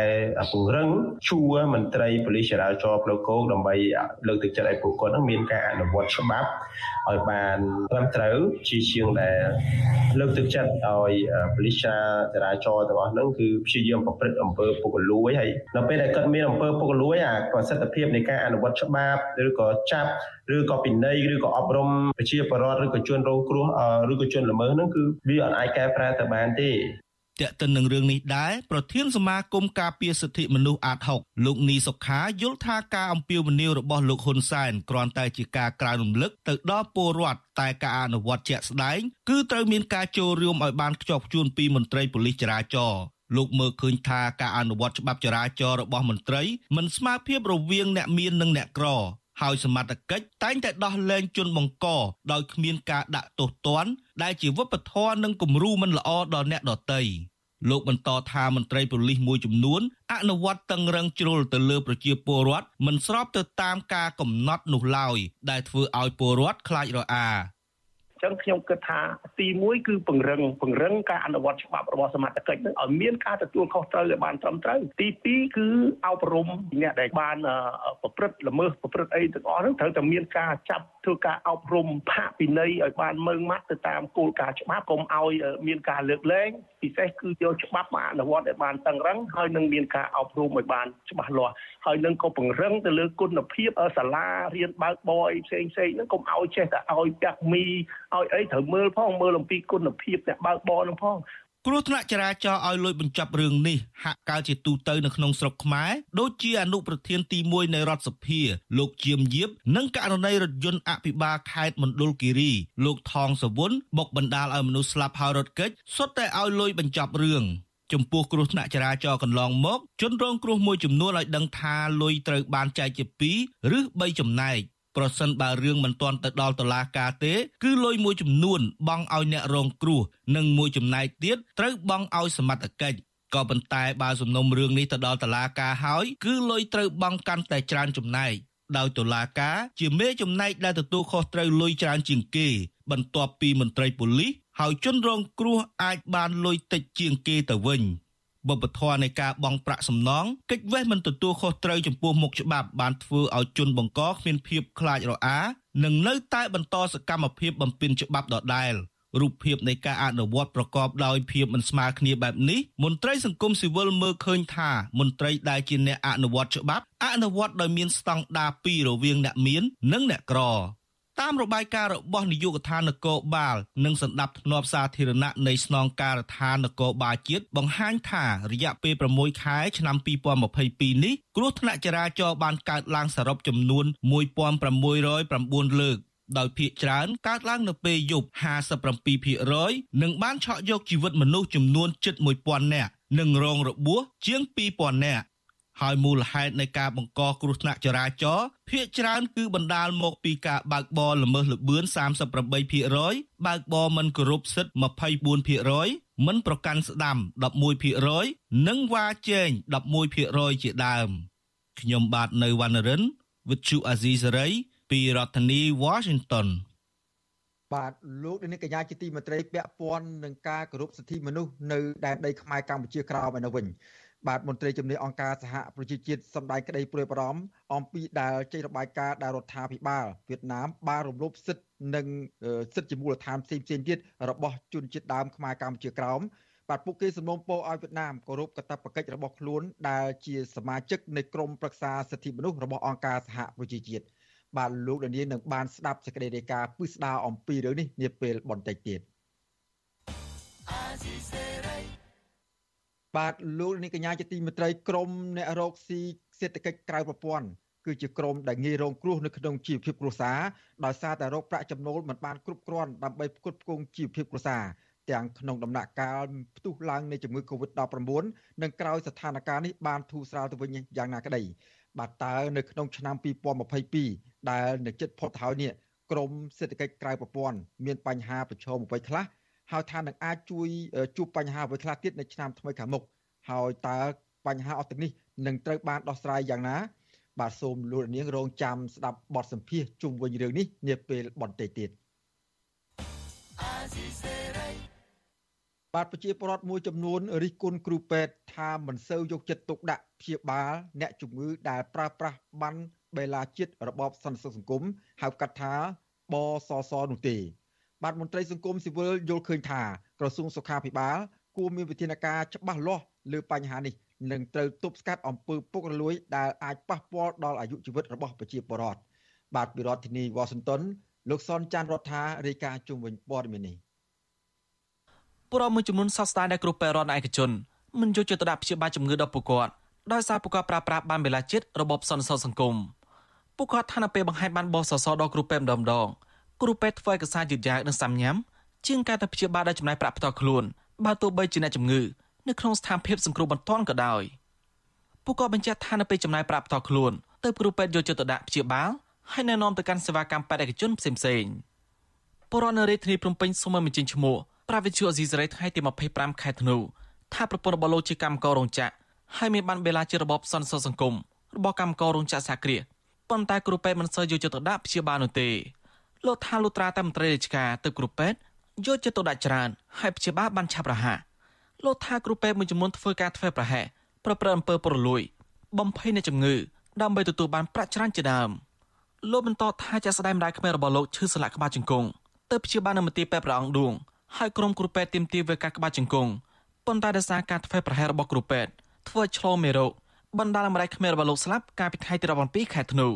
ពង្រឹងជួរមន្ត្រីប៉ូលីសចរាចរណ៍ផ្លូវគោកដើម្បីលើកទឹកចិត្តឲ្យពួកគាត់នឹងមានការអនុវត្តច្បាប់ឲ្យបានត្រឹមត្រូវជាជាងដែលលើកទឹកចិត្តឲ្យប៉ូលីសចរាចរណ៍ទាំងអស់ហ្នឹងគឺព្យាយាមប្រព្រឹត្តអំពើពុករលួយហើយនៅពេលដែលគាត់មានអំពើពុករលួយអាប្រសិទ្ធភាពនៃការអនុវត្តច្បាប់ឬក៏ចាប់ឬក៏ពិន័យឬក៏អប់រំប្រជាពលរដ្ឋឬក៏ជនរងគ្រោះឬក៏ជនល្មើសហ្នឹងគឺវាអត់អាចកែប្រែទៅបានទេ ទាក់ទិននឹងរឿងនេះដែរប្រធានសមាគមការពារសិទ្ធិមនុស្សអាត6លោកនីសុខាយល់ថាការអំពាវនាវរបស់លោកហ៊ុនសែនគ្រាន់តែជាការក្រើនរំលឹកទៅដល់ពលរដ្ឋតែការអនុវត្តជាក់ស្ដែងគឺត្រូវមានការចូលរួមឲ្យបានខ្ជាប់ខ្ជួនពីមន្ត្រីប៉ូលីសចរាចរណ៍លោកមើលឃើញថាការអនុវត្តច្បាប់ចរាចរណ៍របស់មន្ត្រីមិនស្មើភាពរវាងអ្នកមាននិងអ្នកក្រ ហើយសមត្ថកិច្ចតែងតែដោះលែងជនបង្កដោយគ្មានការដាក់ទោសទណ្ឌដែលជាវប្បធម៌និងគំរូមិនល្អដល់អ្នកដទៃលោកបន្តថាមន្ត្រីប៉ូលីសមួយចំនួនអនុវត្តតឹងរឹងជ្រុលទៅលើប្រជាពលរដ្ឋមិនស្របទៅតាមការកំណត់នោះឡើយដែលធ្វើឲ្យពលរដ្ឋខ្លាចរអា ចឹងខ្ញុំគិតថាទី1គឺពង្រឹងពង្រឹងការអនុវត្តច្បាប់របស់សមត្ថកិច្ចនឹងឲ្យមានការទទួលខុសត្រូវឲ្យបានត្រឹមត្រូវទី2គឺអប់រំអ្នកដែលបានប្រព្រឹត្តល្មើសប្រព្រឹត្តអីទាំងអស់ហ្នឹងត្រូវតែមានការចាប់ធ្វើការអប់រំផាកពិន័យឲ្យបានម៉ឺងម៉ាត់ទៅតាមគោលការណ៍ច្បាប់កុំឲ្យមានការលើកលែងពិសេសគឺយកច្បាប់មកអនុវត្តឲ្យបានតឹងរឹងហើយនឹងមានការអប់រំឲ្យបានច្បាស់លាស់ហើយនឹងក៏ពង្រឹងទៅលើគុណភាពសាលារៀនបើកបរអីផ្សេងផ្សេងហ្នឹងកុំឲ្យចេះតែឲ្យចាក់មីឲ្យអីត្រូវមើលផងមើលអំពីគុណភាពអ្នកបើកបរហ្នឹងផងគ្រោះថ្នាក់ចរាចរណ៍ឲ្យលួចបញ្ចប់រឿងនេះហាក់កើតជាទូទៅនៅក្នុងស្រុកខ្មែរដូចជាអនុប្រធានទី1នៃរដ្ឋសភា លោកជាមយៀបនិងករណីរថយន្តអភិបាលខេត្តមណ្ឌលគិរីលោកថងសវុនបុកបណ្ដាលឲ្យមនុស្សស្លាប់ហើយរត់គេចសុទ្ធតែឲ្យលួចបញ្ចប់រឿងចំពោះគ្រោះថ្នាក់ចរាចរណ៍កន្លងមកជនរងគ្រោះមួយចំនួនឲ្យដឹងថាលុយត្រូវបានចែកជា2ឬ3ចំណែក ប្រសិនបើរឿងមិនទាន់ទៅដល់តុលាការទេ គឺលុយមួយចំនួនបង់ឲ្យអ្នករងគ្រោះនិងមួយចំណែកទៀតត្រូវបង់ឲ្យសមត្ថកិច្ចក៏ប៉ុន្តែបើសំណុំរឿងនេះទៅដល់តុលាការហើយគឺលុយត្រូវបង់កាន់តែច្រើនចំណែកដោយតុលាការជាមេចំណែកដែលទទួលខុសត្រូវលុយច្រើនជាងគេ បន្ទាប់ពីមន្ត្រីប៉ូលីសហើយជនរងគ្រោះអាចបានលុយតិចជាងគេទៅវិញ។ បបធរនៃការបង់ប្រាក់សំណងកិច្ចវេះមិនទទួលខុសត្រូវចំពោះមុខច្បាប់បានធ្វើឲ្យជនបង្កគ្មានភាពខ្លាចរអានិងនៅតែបន្តសកម្មភាពបំពានច្បាប់ដដែលរូបភាពនៃការអនុវត្តប្រកបដោយភាពមិនស្មើគ្នាបែបនេះមន្ត្រីសង្គមស៊ីវិលមើលឃើញថាមន្ត្រីដែលជាអ្នកអនុវត្តច្បាប់អនុវត្តដោយមានស្តង់ដារពីររវាងអ្នកមាន និងអ្នកក្រ តាមរបាយការណ៍របស់នាយកដ្ឋាននគរបាលនិងសម្ដាប់ធ្នាប់សាធារណៈនៃស្នងការដ្ឋាននគរបាលជាតិបង្ហាញថារយៈពេល6ខែឆ្នាំ2022នេះគ្រោះថ្នាក់ចរាចរណ៍បានកើតឡើងសរុបចំនួន1609លើកដោយភាគច្រើនកើតឡើងនៅពេលយប់57%និងបានឆក់យកជីវិតមនុស្សចំនួនជិត1000នាក់និងរងរបួសជាង2000នាក់ ហើយមូលហេតុនៃការបង្កគ្រោះថ្នាក់ចរាចរណ៍ភាគច្រើនគឺបណ្ដាលមកពីការបើកបរល្មើសល្បឿន38%បើកបរមិនគោរពសិទ្ធិ24%មិនប្រកាន់ស្ដាំ11%និងវ៉ាជែង11%ជាដើមខ្ញុំបាទនៅវណ្ណរិន With Chu Azizi Saray ពីរដ្ឋធានី Washington បាទលោកនាងកញ្ញាជាទីមេត្រីពាក់ព័ន្ធនឹងការគោរពសិទ្ធិមនុស្សនៅដែនដីខ្មែរកម្ពុជាក្រោមឯនោះវិញ បាទមន្ត្រីជំនាញអង្គការសហប្រជាជាតិសម្ដែងក្តីព្រួយបារម្ភអំពីដែលចេញរបាយការណ៍ដែលរដ្ឋាភិបាលវៀតណាមបានរំលោភសិទ្ធិនិងសិទ្ធិជាមូលដ្ឋានផ្សេងផ្សេងទៀតរបស់ជនជាតិដើមខ្មែរកម្ពុជាក្រោមបាទពួកគេសំណូមពរឲ្យវៀតណាមគោរពកាតព្វកិច្ចរបស់ខ្លួនដែលជាសមាជិកនៃក្រុមប្រឹក្សាសិទ្ធិមនុស្សរបស់អង្គការសហប្រជាជាតិបាទលោកដានៀងនឹងបានស្ដាប់សេចក្តីរាយការណ៍ពិស្ដារអំពីរឿងនេះនាពេលបន្តិចទៀត បាទលោកនាងកញ្ញាជាទីមេត្រីក្រមអ្នករកស៊ីសេដ្ឋកិច្ចក្រៅប្រព័ន្ធគឺជាក្រមដែលងាយរងគ្រោះនៅក្នុងជីវភាពគ្រួសារដោយសារតែរោគប្រាក់ចំណូលមិនបានគ្រប់គ្រាន់ដើម្បីផ្គត់ផ្គង់ជីវភាពគ្រួសារទាំងក្នុងដំណាក់កាលផ្ទុះឡើងនៃជំងឺ Covid-19 និងក្រោយស្ថានភាពនេះបានធូរស្រាលទៅវិញយ៉ាងណាក្តីបាទតើនៅក្នុងឆ្នាំ2022ដែលនៅជិតផុតហើយនេះក្រមសេដ្ឋកិច្ចក្រៅប្រព័ន្ធមានបញ្ហាប្រឈមអ្វីខ្លះ ហើយថានឹងអាចជួយជួបបញ្ហាអ្វីខ្លះទៀតនៅឆ្នាំថ្មីខាងមុខហើយតើបញ្ហាអស់ទាំងនេះនឹងត្រូវបានដោះស្រាយយ៉ាងណា បាទសូមលោកនាងរងចាំស្ដាប់បទសម្ភាសជុំវិញរឿងនេះនាពេលបន្តិចទៀតបាទប្រជាពលរដ្ឋមួយចំនួនរិះគន់គ្រូពេទ្យថាមិនសូវយកចិត្តទុកដាក់ព្យាបាល អ្នកជំងឺដែលប្រើប្រាស់បានបេឡាជាតិរបបសន្តិសុខសង្គមហៅកាត់ថាបសសនោះទេ បាទមន្ត្រីសង្គមស៊ីវិលយល់ឃើញថាក្រសួងសុខាភិបាល គួរមានវិធានការច្បាស់លាស់លើបញ្ហានេះនិងត្រូវទប់ស្កាត់អំពើពុករលួយដែលអាចប៉ះពាល់ដល់អាយុជីវិតរបស់ប្រជាពលរដ្ឋបាទពីរដ្ឋធានីវ៉ាស៊ីនតោនលោកសនចាន់រដ្ឋារាយការណ៍ជុំវិញព័ត៌មាននេះពលរដ្ឋមួយចំនួនសោកស្ដាយដែលគ្រូពេទ្យរដ្ឋឯកជនមិនយកចិត្តទុកដាក់ព្យាបាលជំងឺដល់ពួកគាត់ដោយសារពួកគាត់ប្រើប្រាស់បានវេលាចិត្តរបបសន្តិសុខសង្គមពួកគាត់ថានៅពេលបង្ហាញបានបោះសសរដល់គ្រូពេទ្យម្ដងម្ដង គ្រូពេទ្យធ្វើឯកសារយឺតយ៉ាវនិងសាំញ៉ាំជាងការទៅព្យាបាលដោយចំណាយប្រាក់ផ្ទាល់ខ្លួនបើទោះបីជាអ្នកជំងឺនៅក្នុងស្ថានភាពសង្គ្រោះបន្ទាន់ក៏ដោយពួកគាត់បញ្ជាក់ថានៅពេលចំណាយប្រាក់ផ្ទាល់ខ្លួនទៅគ្រូពេទ្យយកចិត្តទុកដាក់ព្យាបាលហើយណែនាំទៅកាន់សេវាកម្មពេទ្យឯកជនផ្សេងផ្សេងពលរដ្ឋនៅរាជធានីភ្នំពេញសូមមិនចេញឈ្មោះប្រាវិទ្យាអេស៊ីសរ៉ៃថ្ងៃទី25ខែធ្នូថាប្រពន្ធរបស់លោកជាកម្មកររោងចក្រហើយមានបានបេឡាជារបបសន្តិសុខសង្គមរបស់កម្មកររោងចក្រសាគ្រាប៉ុន្តែគ្រូពេទ្យមិនសូវយកចិត្តទុកដាក់ព្យាបាលនោះទេ លោកថាលុត្រាតែមន្ត្រីរាជការទៅគ្រូពេទ្យយកចិត្តទុកដាក់ច្រើនហើយព្យាបាលបានឆាប់រហ័សលោកថាគ្រូពេទ្យមួយចំនួនធ្វើការធ្វើប្រហែសប្រព្រឹត្តអំពើពុករលួយ បំភ័យនៃជំងឺដើម្បីទទួលបានប្រាក់ច្រើនជាដើមលោកបន្តថាចាក់ស្ដាយម្ដាយក្មេងរបស់លោកឈឺសន្លាក់ក្បាលជង្គង់ទៅព្យាបាលនៅមន្ទីរពេទ្យព្រះអង្គឌួងហើយក្រុមគ្រូពេទ្យទាមទារវេការក្បាលជង្គង់ប៉ុន្តែដោយសារការធ្វើប្រហែសរបស់គ្រូពេទ្យធ្វើឆ្លងមេរោគបណ្ដាលឲ្យម្ដាយក្មេងរបស់លោកស្លាប់កាលពីថ្ងៃទី17ខែធ្នូ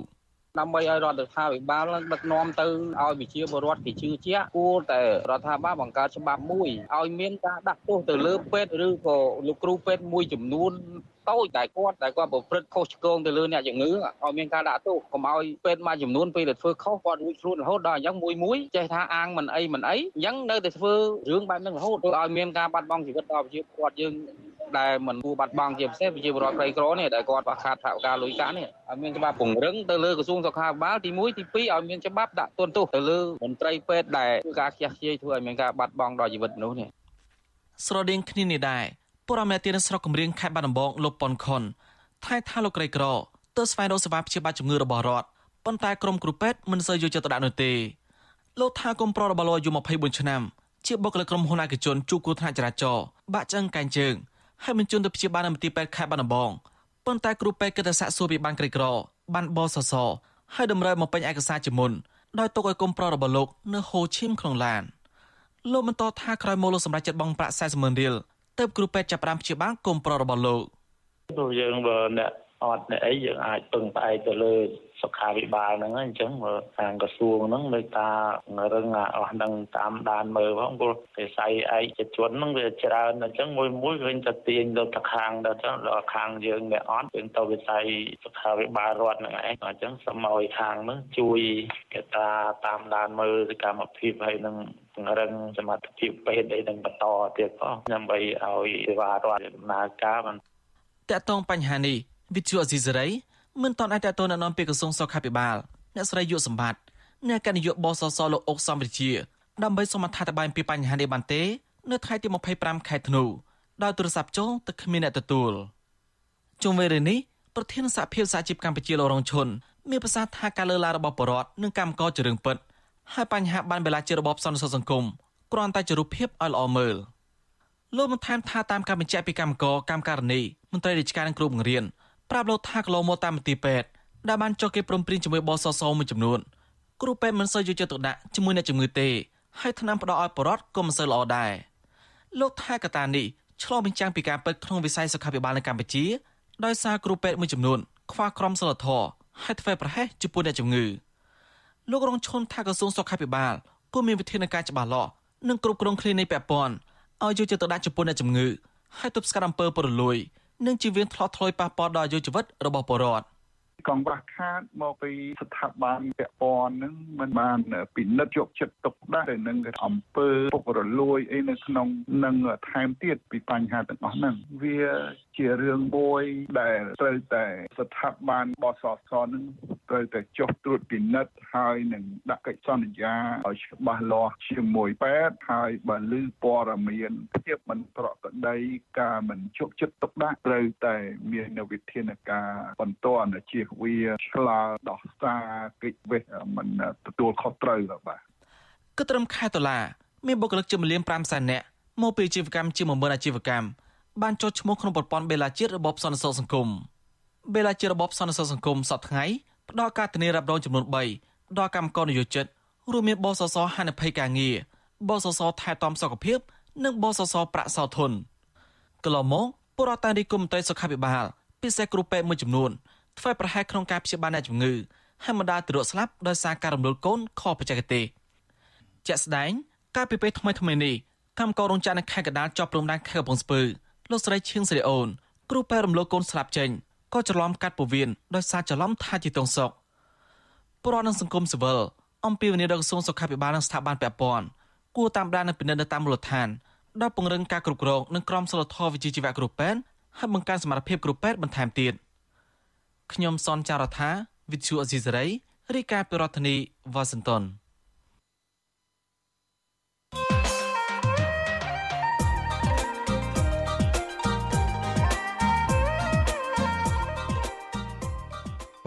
ដើម្បីឲ្យរដ្ឋាភិបាលដឹកនាំទៅឲ្យប្រជាពលរដ្ឋគេជឿជាក់គួរតែរដ្ឋាភិបាលបង្កើតច្បាប់មួយឲ្យមានការដាក់ទោសទៅលើពេទ្យឬក៏លោកគ្រូពេទ្យមួយចំនួន តូចតែគាត់តែគាត់ប្រព្រឹត្តខុសឆ្គងទៅលើអ្នកជំងឺឲ្យមានការដាក់ទោសកុំឲ្យពេទ្យមួយចំនួនពេលដែលធ្វើខុសគាត់រួចខ្លួនរហូតដល់អញ្ចឹងមួយមួយចេះថាអាងមិនអីមិនអីអញ្ចឹងនៅតែធ្វើរឿងបែបហ្នឹងរហូតធ្វើឲ្យមានការបាត់បង់ជីវិតដល់ប្រជាពលរដ្ឋយើងដែលមិនគួរបាត់បង់ជាពិសេសប្រជាពលរដ្ឋក្រីក្រនេះដែលគាត់ខ្វះខាតថវិកាលុយកាក់នេះឲ្យមានច្បាប់ពង្រឹងទៅលើក្រសួងសុខាភិបាលទី1ទី2ឲ្យមានច្បាប់ដាក់ទណ្ឌទោសទៅលើមន្ត្រីពេទ្យដែលធ្វើការខ្ជះខ្ជាយធ្វើឲ្យមានការបាត់បង់ដល់ជីវិតមនុស្សនេះស្រដៀងគ្នានេះដែរ ពលរដ្ឋមេទានស្រុកគម្រៀងខេត្តបាត់ដំបងលោកប៉ុនខុនថៃថាលោកក្រីក្រទៅស្វែងរកសេវាព្យាបាលជំងឺរបស់រដ្ឋប៉ុន្តែក្រុមគ្រូពេទ្យមិនសូវយកចិត្តទុកដាក់នោះទេលោកថាគុំប្រុសរបស់លោកអាយុ24ឆ្នាំជាបុគ្គលិកក្រុមហ៊ុនឯកជនជួបគ្រោះថ្នាក់ចរាចរណ៍បាក់ឆ្អឹងកែងជើងហើយបញ្ជូនទៅព្យាបាលនៅមន្ទីរពេទ្យខេត្តបាត់ដំបងប៉ុន្តែគ្រូពេទ្យគិតតែសាក់សួរពីបានក្រីក្របានបសសហើយតម្រូវមកពេញឯកសារជាមុនដោយទុកឲ្យគុំប្រុសរបស់លោកនៅហូឈីមក្នុងឡានលោកបន្តថាក្រោយមកលោកសម្រាប់ចិត្តបង់ប្រាក់40ម៉ឺនរៀល ទៅគ្រូពេទ្យចាប់ផ្ដើមព្យាបាលគុំប្រុសរបស់លោកព្រោះយើងបើអ្នកអត់អ្នកអីយើងអាចពឹងផ្អែកទៅលើសុខាភិបាលហ្នឹងអញ្ចឹងមើលខាងក្រសួងហ្នឹងនៅតារឹងអស់ហ្នឹងតាមដានមើលផងព្រោះវិស័យឯកជនហ្នឹងវាច្រើនអញ្ចឹងមួយមួយឃើញតែទាញទៅទៅខាងទៅចឹងដល់ខាងយើងអ្នកអត់យើងទៅវិស័យសុខាភិបាលរដ្ឋហ្នឹងឯងអញ្ចឹងសូមឲ្យខាងហ្នឹងជួយគេតាតាមដានមើលសកម្មភាពហើយនឹង ពង្រឹងសមត្ថភាពពេទ្យអីនឹងបន្តទៀតផងដើម្បីឲ្យសេវារដ្ឋដំណើរការបានតកតងបញ្ហានេះវិទ្យុអេស៊ីសេរីមិនទាន់អាចតទៅណែនាំពីក្រសួងសុខាភិបាលអ្នកស្រីយុសម្បត្តិអ្នកកណ្ដាលនាយកបសសលោកអុកសំវិជាដើម្បីសូមអត្ថាធិប្បាយពីបញ្ហានេះបានទេ នៅថ្ងៃទី25ខែធ្នូដោយទូរស័ព្ទចូលតែគ្មានអ្នកទទួលជុំវិញរឿងនេះប្រធានសហភាពសហជីពកម្ពុជាលោករងឈុនមានប្រសាសន៍ថាការលើកឡើងរបស់បរដ្ឋនិងកម្មករជារឿងពិត ហើយបញ្ហាបានបេឡាជារបបសន្តិសុខសង្គមគ្រាន់តែជារូបភាពឲ្យល្អមើលលោកបានថែមថាតាមការបញ្ជាក់ពីកម្មករកម្មការនីមន្ត្រីរាជការនិងគ្រូបង្រៀនប្រាប់លោកថាកន្លងមកតាមមន្ទីរពេទ្យដែលបានចុះគេព្រមព្រៀងជាមួយបសសមួយចំនួនគ្រូពេទ្យមិនសូវយកចិត្តទុកដាក់ជាមួយអ្នកជំងឺទេហើយថ្នាំផ្ដល់ឲ្យបរិវត្តក៏មិនសូវល្អដែរលោកថាកតានេះឆ្លុះបញ្ចាំងពីការពិតក្នុងវិស័យសុខាភិបាលនៅកម្ពុជាដោយសារគ្រូពេទ្យមួយចំនួនខ្វះក្រមសីលធម៌ហើយធ្វើប្រហែសចំពោះអ្នកជំងឺ លោករងឈុនថាក្រសួងសុខាភិបាលគួរមានវិធានការច្បាស់លាស់និងគ្រប់គ្រងគ្លីនិកពាក់ព័ន្ធឲ្យយកចិត្តទុកដាក់ចំពោះអ្នកជំងឺហើយទប់ស្កាត់អំពើពុករលួយនិងជីវៀនថ្លត់ថ្លុយប៉ះពាល់ដល់អាយុជីវិតរបស់ពលរដ្ឋកង្វះខាតមកពីស្ថាប័នពាក់ព័ន្ធនឹងមិនបានពិនិត្យយកចិត្តទុកដាក់ទៅនឹងអំពើពុករលួយអីនៅក្នុងនឹងថែមទៀតពីបញ្ហាទាំងអស់ហ្នឹងវា ជារឿងមួយដែលត្រូវតែស្ថាប័នបសសនឹងត្រូវតែចុះត្រួតពិនិត្យហើយនឹងដាក់កិច្ចសន្យាឲ្យច្បាស់លាស់ជាមួយពេទ្យហើយបើឮព័ត៌មានភាពមិនប្រក្រតីការមិនជោគចិត្តទុកដាក់ត្រូវតែមានវិធានការបន្តជាវាឆ្លើដោះសារកិច្ចវេះមិនទទួលខុសត្រូវបាទគឺត្រឹមខែតុលាមានបុគ្គលិកជាមលៀម5សែននាក់មកពីអាជីវកម្មជា10000អាជីវកម្ម បានចុះឈ្មោះក្នុងប្រព័ន្ធបេឡាជាតិរបបសន្តិសុខសង្គមបេឡាជាតិរបបសន្តិសុខសង្គមសប្តាហ៍ថ្ងៃផ្ដល់ការធានារ៉ាប់រងចំនួន3ដល់កម្មករនយោជិតរួមមានបសសហានិភ័យការងារបសសថែទាំសុខភាព និងបសសប្រាក់សោធនកន្លងមកបុរដ្ឋតារីគុំត្រីសុខាភិបាលពិសេសគ្រូពេទ្យមួយចំនួនធ្វើប្រហែសក្នុងការព្យាបាលអ្នកជំងឺហើយមិនដាល់ទៅរកស្លាប់ដោយសារការរំលោភកូនខុសបច្ចេកទេសជាក់ស្ដែង កាលពីពេលថ្មីថ្មីនេះកម្មកររោងចក្រនៅខេត្តកណ្ដាលជាប់ព្រំដែនខេត្តកំពង់ស្ពឺ លោកស្រីឈៀងសេរីអូនគ្រូពេទ្យរំលោភកូនស្លាប់ចេញក៏ច្រឡំកាត់ពោះវៀនដោយសារច្រឡំថាជាទងសុកប្រព័ន្ធនឹងសង្គមស៊ីវិលអំពីវិនិយោគក្រសួងសុខាភិបាលនិងស្ថាប័នពាក់ព័ន្ធគួរតាមដាននិងពិនិត្យនៅតាមមូលដ្ឋានដោយពង្រឹងការគ្រប់គ្រងនិងក្រមសីលធម៌វិជ្ជាជីវៈគ្រូពេទ្យហើយបង្កើនសមត្ថភាពគ្រូពេទ្យបន្ថែមទៀតខ្ញុំសនចាររថាវិទ្យុអេស៊ីសរ៉ៃរាយការណ៍ពីរដ្ឋធានីវ៉ាស៊ីនតោន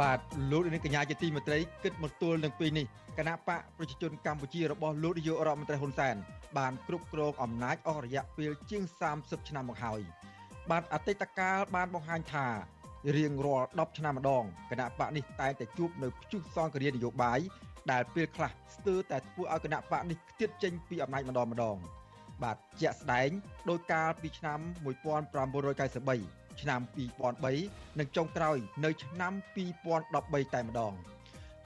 បាទលោកនាងកញ្ញាជាទីមេត្រីគិតមកទល់នឹងពេលនេះគណៈបកប្រជាជនកម្ពុជារបស់លោកនាយករដ្ឋមន្ត្រីហ៊ុនសែនបានគ្រប់គ្រងអំណាចអស់រយៈពេលជាង30ឆ្នាំមកហើយបាទអតីតកាលបានបង្ហាញថារៀងរាល់10ឆ្នាំម្ដងគណៈបកនេះតែងតែជួបនៅព្យុះសង្គ្រាមនយោបាយដែលពេលខ្លះស្ទើរតែធ្វើឲ្យគណៈបកនេះខ្ទាតចេញពីអំណាចម្ដងម្ដងបាទជាក់ស្ដែងដោយកាលពីឆ្នាំ1993 ឆ្នាំ2003និងចុងក្រោយនៅឆ្នាំ2013តែម្ដង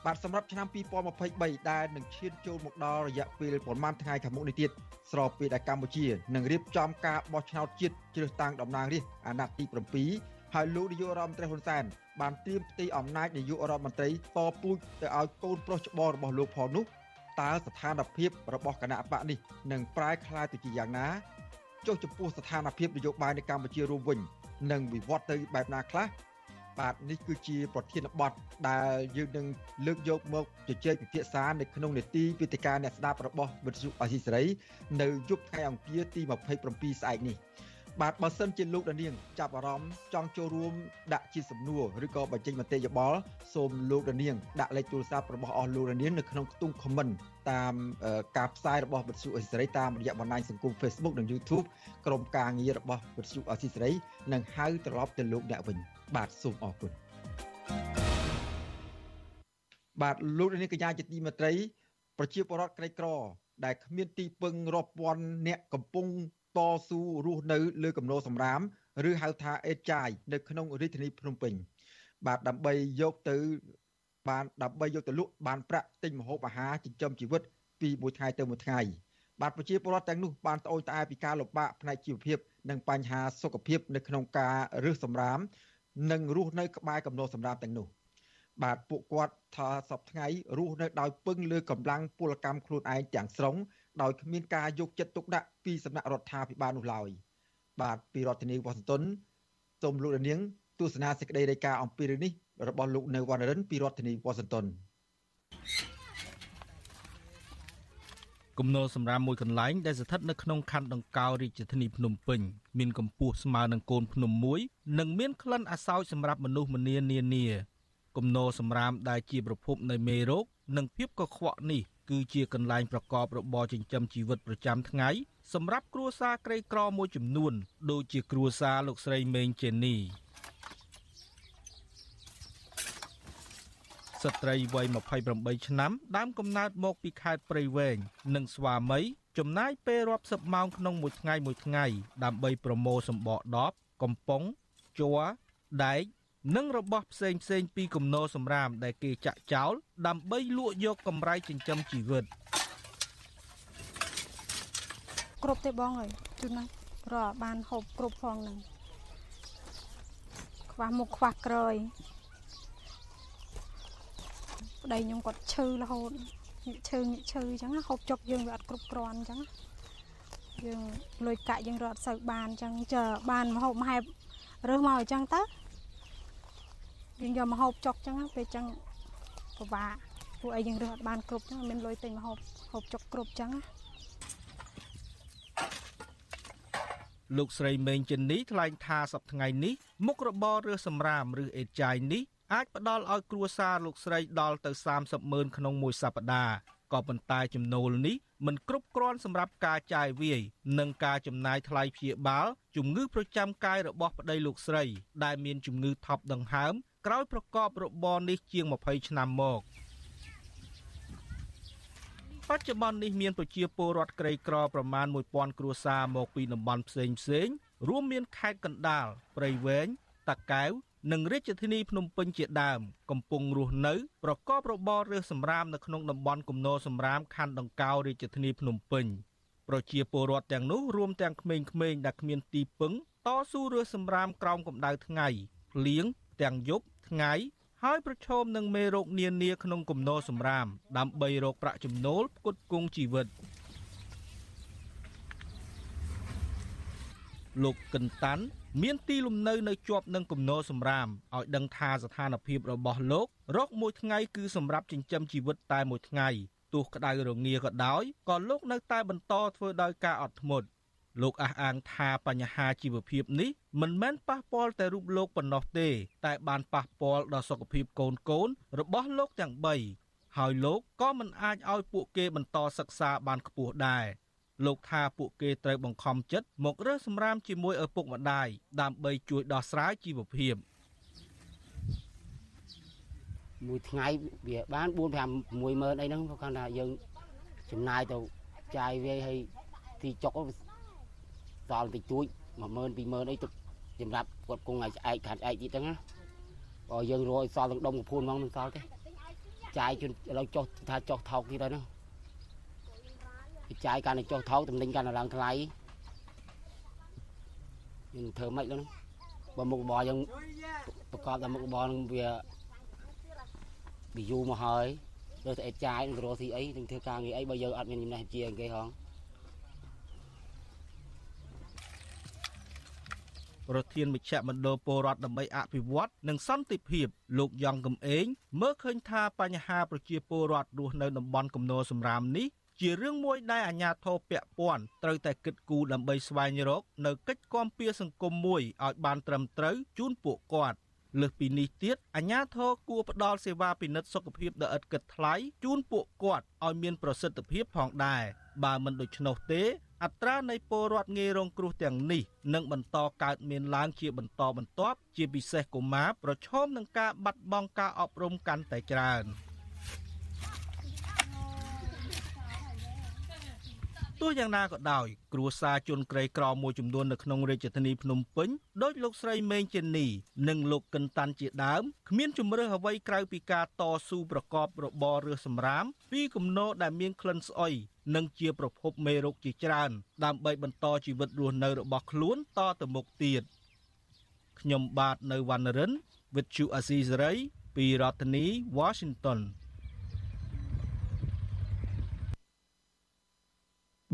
បាទសម្រាប់ឆ្នាំ2023ដែលនឹងឈានចូលមកដល់រយៈពេលប្រមាណថ្ងៃខាងមុខនេះទៀតស្របពេលដែលកម្ពុជានឹងរៀបចំការបោះឆ្នោតជាតិជ្រើសតាំងតំណាងរាស្ត្រអាណត្តិទី7ហើយលោកនាយករដ្ឋមន្ត្រីហ៊ុនសែនបានត្រៀមផ្ទៃអំណាចនាយករដ្ឋមន្ត្រីតពូជទៅឲ្យកូនប្រុសច្បងរបស់លោកផងនោះតើស្ថានភាពរបស់គណៈបកនេះនឹងប្រែក្លាយទៅជាយ៉ាងណាចុះចំពោះស្ថានភាពនយោបាយនៅកម្ពុជារួមវិញ នឹងវិវត្តទៅបែបណាខ្លះបាទនេះគឺជាប្រធានបទដែលយើងនឹងលើកយកមកជជែកពិភាក្សានៅក្នុងនេតិវិទ្យាអ្នកស្ដាប់របស់វិទ្យុអស៊ីសេរី នៅយប់ថ្ងៃអង្គារទី27ស្អែកនេះ បាទបើសិនជាលោកដានៀងចាប់អារម្មណ៍ចង់ចូលរួមដាក់ជាសំណួរឬក៏បញ្ចេញមតិយោបល់សូមលោកដានៀងដាក់លេខទូរស័ព្ទរបស់អស់លោកដានៀងនៅក្នុងខ្ទង់ comment តាមការផ្សាយរបស់វិទ្យុអេស៊ីសេរីតាមរយៈបណ្ដាញសង្គម Facebook និង YouTube ក្រុមការងាររបស់វិទ្យុអេស៊ីសេរីនឹងហៅត្រឡប់ទៅលោកអ្នកវិញបាទសូមអរគុណបាទលោកនាងកញ្ញាជាទីមេត្រី ប្រជាពលរដ្ឋក្រីក្រ ដែលគ្មានទីពឹងរាប់ពាន់អ្នកកំពុង តស៊ូរស់នៅលើគំនរសម្រាមឬហៅថាអេតចាយនៅក្នុងរាជធានីភ្នំពេញបាទដើម្បីយកទៅបានដើម្បីយកទៅលក់បានប្រាក់ទិញម្ហូបអាហារចិញ្ចឹមជីវិតពីមួយថ្ងៃទៅមួយថ្ងៃបាទប្រជាពលរដ្ឋទាំងនោះបានត្អូញត្អែពីការលំបាកផ្នែកជីវភាពនិងបញ្ហាសុខភាពនៅក្នុងការរើសសម្រាម និងរស់នៅក្បែរកំណោសម្រាមទាំងនោះបាទពួកគាត់ថាសពថ្ងៃរស់នៅដោយពឹងលើកម្លាំងពលកម្មខ្លួនឯងទាំងស្រុង ដោយគ្មានការយកចិត្តទុកដាក់ពីសំណាក់រដ្ឋាភិបាលនោះឡើយបាទពីរដ្ឋធានីវ៉ាស៊ីនតោនសូមលោកនាងទស្សនាសេចក្តីរាយការណ៍អំពីរឿងនេះរបស់លោកនៅវណ្ណរិនពីរដ្ឋធានីវ៉ាស៊ីនតោនគំនរសម្រាមមួយកន្លែងដែលស្ថិតនៅក្នុងខណ្ឌដង្កោរាជធានីភ្នំពេញមានកម្ពស់ស្មើនឹងកូនភ្នំមួយនិងមានក្លិនអាសោចសម្រាប់មនុស្សម្នានានាគំនរសម្រាមដែលជាប្រភពនៃមេរោគនិងភាពកខ្វក់នេះ គឺជាកន្លែងប្រកបរបរចិញ្ចឹមជីវិតប្រចាំថ្ងៃសម្រាប់គ្រួសារក្រីក្រមួយចំនួន ដូចជាគ្រួសារលោកស្រីមេងចេនីស្ត្រីវ័យ28ឆ្នាំដើមកំណើតមកពីខេត្តព្រៃវែងនិងស្វាមីចំណាយពេលរាប់សិបម៉ោងក្នុងមួយថ្ងៃមួយថ្ងៃ ដើម្បីប្រមូលសម្បកដបកំប៉ុងជ័រដែក និងរបស់ផ្សេងផ្សេងពីគំនរសម្រាមដែលគេចាក់ចោលដើម្បីលក់យកកម្រៃចិញ្ចឹមជីវិតគ្រប់ទេបងអើយជួនណារកបានហូបគ្រប់ផងហ្នឹងខ្វះមុខខ្វះក្រោយប្តីខ្ញុំគាត់ឈឺរហូតញិកឈឺញិកឈឺអញ្ចឹងហូបចុកយើងវាអត់គ្រប់គ្រាន់អញ្ចឹងយើងលុយកាក់យើងរត់សូវបានអញ្ចឹង chờ បានមហូបមហែបរើសមកអញ្ចឹងទៅ យើងយកមកហូបចុកអញ្ចឹងពេលអញ្ចឹងពិបាកពួកអីយើងរើសអត់បានគ្រប់អញ្ចឹងមានលុយទិញមកហូបហូបចុកគ្រប់អញ្ចឹងលោកស្រីមេងចិននេះថ្លែងថាសប្តាហ៍ថ្ងៃនេះមុខរបររើសសម្រាមឬអេតចាយនេះអាចផ្ដល់ឲ្យគ្រួសារលោកស្រីដល់ទៅ30ម៉ឺនក្នុងមួយសប្តាហ៍ក៏ប៉ុន្តែចំណូលនេះមិនគ្រប់គ្រាន់សម្រាប់ការចាយវាយនិងការចំណាយថ្លៃព្យាបាលជំងឺប្រចាំកាយរបស់ប្តីលោកស្រី ដែលមានជំងឺថប់ដង្ហើម ក្រោយប្រកបរបរនេះជាង20ឆ្នាំមកបច្ចុប្បន្ននេះមានប្រជាពលរដ្ឋក្រីក្រប្រមាណ1000គ្រួសារមកពីតំបន់ផ្សេងផ្សេងរួមមានខេត្តកណ្ដាលព្រៃវែងតាកែវនិងរាជធានីភ្នំពេញជាដើមកំពុងរស់នៅប្រកបរបររើសសម្រាមនៅក្នុងតំបន់គំនរសម្រាមខណ្ឌដង្កោរាជធានីភ្នំពេញប្រជាពលរដ្ឋទាំងនោះរួមទាំងក្មេងៗដែលគ្មានទីពឹងតស៊ូរើសសម្រាមក្រោមកម្ដៅថ្ងៃភ្លៀង ទាំងយប់ថ្ងៃហើយប្រឈមនឹងមេរោគនានាក្នុងគំនរសម្រាម ដើម្បីរកប្រាក់ចំណូលផ្គត់ផ្គង់ជីវិតលោកកិនតាន់មានទីលំនៅនៅជាប់នឹងគំនរសម្រាមឲ្យដឹងថាស្ថានភាពរបស់លោករកមួយថ្ងៃគឺសម្រាប់ចិញ្ចឹមជីវិតតែមួយថ្ងៃទោះក្តៅរងាក៏ដោយក៏លោកនៅតែបន្តធ្វើដោយការអត់ធ្មត់ លោកអះអាងថាបញ្ហាជីវភាពនេះមិនមែនប៉ះពាល់តែរូបលោកប៉ុណ្ណោះទេ តែបានប៉ះពាល់ដល់សុខភាពកូនកូនរបស់លោកទាំង3ហើយលោកក៏មិនអាចឲ្យពួកគេបន្តសិក្សាបានខ្ពស់ដែរលោកថាពួកគេត្រូវបង្ខំចិត្តមករើសសម្រាមជាមួយឪពុកម្ដាយដើម្បីជួយដោះស្រាយជីវភាពមួយថ្ងៃវាបាន4 5 6ម៉ឺនអីហ្នឹងគាត់ថាយើងចំណាយទៅចាយវាយឲ្យទីចុក ដល់តិចតួច10000 20000អីទៅសម្រាប់គាត់គង់ឲ្យឆ្អែកខាត់ឆ្អែកទៀតហ្នឹងណាបើយើងរយសល់ទាំងដុំកពួនហ្មងមិនសល់ទេចាយជូនឥឡូវចុះថាចុះថោកទៀតហើយនោះចាយកាន់តែចុះថោកតំណែងកាន់តែឡើងថ្លៃយើងធ្វើម៉េចនោះបើមុខរបរយើងប្រកបតែមុខរបរនឹងវាវាយូរមកហើយទៅតែចាយនឹងរកស៊ីអីនឹងធ្វើការងារអីបើយើងអត់មានចំណេះជាគេហង ប្រធានមជ្ឈមណ្ឌលពលរដ្ឋដើម្បីអភិវឌ្ឍនិងសន្តិភាពលោកយ៉ងកំឯងមើលឃើញថាបញ្ហាប្រជាពលរដ្ឋរស់នៅតំបន់គំនរសំរាមនេះជារឿងមួយដែលអាជ្ញាធរពាក់ព័ន្ធត្រូវតែគិតគូរដើម្បីស្វែងរកនៅកិច្ចគាំពៀសង្គមមួយឲ្យបានត្រឹមត្រូវជូនពួកគាត់លើសពីនេះទៀតអាជ្ញាធរគួរផ្ដល់សេវាពិនិត្យសុខភាពដ៏ឥតគិតថ្លៃជូនពួកគាត់ឲ្យមានប្រសិទ្ធភាពផងដែរបើមិនដូច្នោះទេ អត្រានៃពលរដ្ឋងាយរងគ្រោះទាំងនេះនឹងបន្តកើតមានឡើងជាបន្តបន្ទាប់ជាពិសេសកុមារប្រឈមនឹងការបាត់បង់ការអប់រំកាន់តែច្រើន ទោះយ៉ាងណាក៏ដោយគ្រួសារជនក្រីក្រមួយចំនួននៅក្នុងរាជធានីភ្នំពេញដោយលោកស្រីមេងចេនីនិងលោកកិនតាន់ជាដើមគ្មានជំរើសអ្វីក្រៅពីការតស៊ូប្រកបរបររើសសម្រាម ពីគំនរដែលមានក្លិនស្អុយនិងជាប្រភពមេរោគជាច្រើន ដើម្បីបន្តជីវិតរស់នៅរបស់ខ្លួនតទៅមុខទៀតខ្ញុំបាទនៅវណ្ណរិន with Chu Azizari ពីរដ្ឋធានី Washington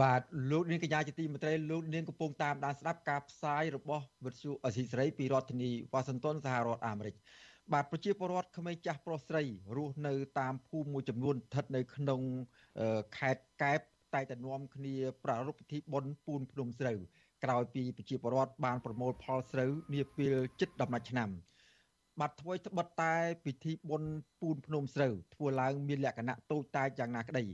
បាទលោកនាងកញ្ញាជាទីមេត្រីលោកនាងកំពុងតាមដានស្ដាប់ការផ្សាយរបស់វិទ្យុអសីសេរីពីរដ្ឋធានីវ៉ាស៊ីនតោនសហរដ្ឋអាមេរិកបាទប្រជាពលរដ្ឋក្មេងចាស់ប្រុសស្រីរស់នៅតាមភូមិមួយចំនួនស្ថិតនៅក្នុងខេត្តកែបតែតែនាំគ្នាប្រារព្ធពិធីបុណ្យពូនភ្នំស្រូវក្រោយពីប្រជាពលរដ្ឋបានប្រមូលផលស្រូវនាពេលជិតដំណាច់ឆ្នាំបាទធ្វើត្បិតតែពិធីបុណ្យពូនភ្នំស្រូវធ្វើឡើងមានលក្ខណៈតូចតាចយ៉ាងណាក្តី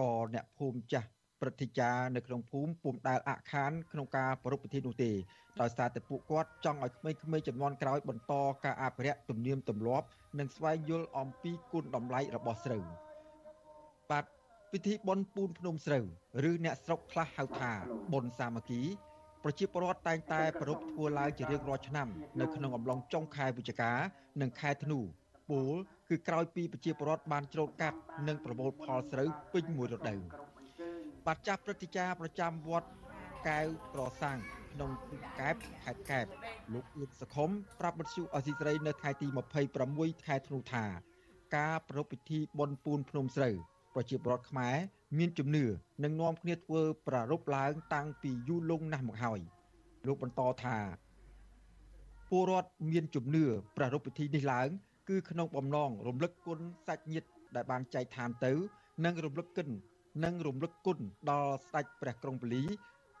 ក៏អ្នកភូមិចាស់ ព្រឹទ្ធាចារ្យនៅក្នុងភូមិពុំដែលអខានក្នុងការប្រារព្ធពិធីនោះទេដោយសារតែពួកគាត់ចង់ឲ្យក្មេងៗចំនួនក្រោយបន្តការអភិរក្សទំនៀមទម្លាប់និងស្វែងយល់អំពីគុណតម្លៃរបស់ស្រូវបាទពិធីបុណ្យពូនភ្នំស្រូវឬអ្នកស្រុកខ្លះហៅថាបុណ្យសាមគ្គីប្រជាពលរដ្ឋតែងតែប្រារព្ធធ្វើឡើងជារៀងរាល់ឆ្នាំនៅក្នុងអំឡុងចុងខែវិច្ឆិកានិងខែធ្នូពូលគឺក្រោយពីប្រជាពលរដ្ឋបានច្រូតកាត់និងប្រមូលផលស្រូវពេញមួយរដូវ បាទចាស់ព្រឹទ្ធាចារ្យប្រចាំវត្តកែវប្រសាំងក្នុងកែបខេត្តកែបលោកអ៊ុតសខុមប្រាប់បទសុអសីស្រីនៅថ្ងៃទី26ខែធ្នូថា ការប្រពៃពិធីបុណ្យពូនភ្នំស្រូវប្រជាពលរដ្ឋខ្មែរមានជំនឿនិងនាំគ្នាធ្វើប្រារព្ធឡើងតាំងពីយូរលង់ណាស់មកហើយលោកបន្តថាពលរដ្ឋមានជំនឿប្រារព្ធពិធីនេះឡើង គឺក្នុងបំណងរំលឹកគុណសាច់ញាតិដែលបានចែកឋានទៅ និងរំលឹកគុណ និងរំលឹកគុណដល់ស្ដេចព្រះក្រុងពលី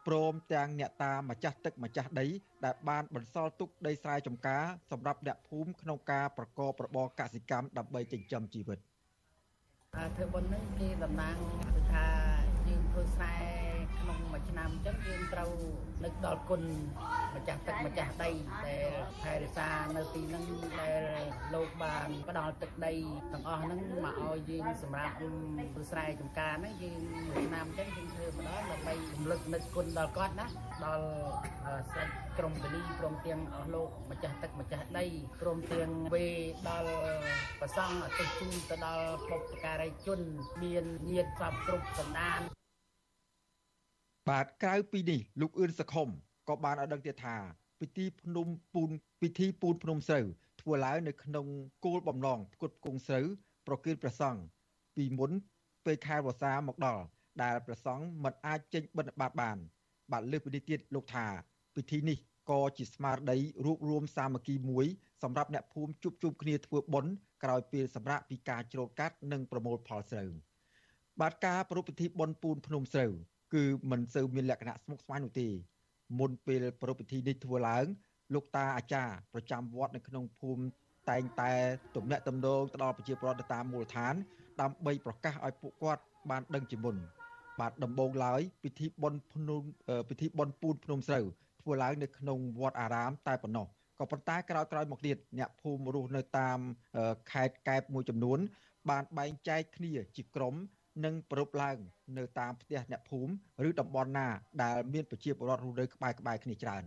ព្រមទាំងអ្នកតាម្ចាស់ទឹកម្ចាស់ដីដែលបានបន្សល់ទុកដីស្រែចម្ការសម្រាប់អ្នកភូមិក្នុងការប្រកបរបរកសិកម្មដើម្បីចិញ្ចឹមជីវិតធ្វើបុណ្យនេះគេតំណាងថាយើងធ្វើស្រែ ក្នុងមួយឆ្នាំអញ្ចឹងយើងត្រូវនឹកដល់គុណម្ចាស់ទឹកម្ចាស់ដីដែលថែរក្សានៅទីហ្នឹងដែលលោកបានផ្ដល់ទឹកដីទាំងអស់ហ្នឹងមកឲ្យយើងសម្រាប់ធ្វើស្រែចម្ការហ្នឹងយើងមួយឆ្នាំអញ្ចឹងយើងធ្វើម្ដងដើម្បីរំលឹកនឹកគុណដល់គាត់ណាដល់ស្ដេចក្រុងពលីព្រមទាំងអស់លោកម្ចាស់ទឹកម្ចាស់ដីព្រមទាំងវេដល់ប្រសង់អតិជូនទៅដល់បុព្វការីជន មានញាតិសពគ្រប់សន្តាន បាទក្រៅពីនេះលោកអឿនសខុមក៏បានឲ្យដឹងទៀតថាពិធីភ្នំពូនពិធីពូនភ្នំស្រូវធ្វើឡើងនៅក្នុងគោលបំណងផ្គត់ផ្គង់ស្រូវប្រគិលព្រះសង្ឃពីមុនពេលខែវស្សាមកដល់ដែលព្រះសង្ឃមិនអាចចេញបិណ្ឌបាតបាន បាទលើសពីនេះទៀតលោកថា ពិធីនេះក៏ជាស្មារតីរួបរวมសាមគ្គីមួយសម្រាប់អ្នកភូមិជួបជុំគ្នាធ្វើបុណ្យក្រោយពេលសម្រាប់ពីការច្រូតកាត់និងប្រមូលផលស្រូវបាទការប្រពៃពិធីបុណ្យពូនភ្នំស្រូវ គឺមិនសូវមានលក្ខណៈស្មុគស្មាញនោះទេមុនពេលប្រពៃពិធីនេះធ្វើឡើង លោកតាអាចារ្យប្រចាំវត្តនៅក្នុងភូមិតែងតែទំនាក់ទំនងទៅដល់ប្រជាពលរដ្ឋតាមមូលដ្ឋាន ដើម្បីប្រកាសឲ្យពួកគាត់បានដឹងជាមុនបាទដំបូងឡើយពិធីបុណ្យភ្នំពិធីបុណ្យពូនភ្នំស្រូវធ្វើឡើងនៅក្នុងវត្តអារាមតែប៉ុណ្ណោះក៏ប៉ុន្តែក្រោយក្រោយមកទៀតអ្នកភូមិរស់នៅតាមខេត្តកែបមួយចំនួន បានបែងចែកគ្នាជាក្រុម និងប្រពឡើងនៅតាមផ្ទះអ្នកភូមិឬតំបន់ណាដែលមានប្រជាពលរដ្ឋរស់នៅក្បែរក្បែរគ្នាច្រើន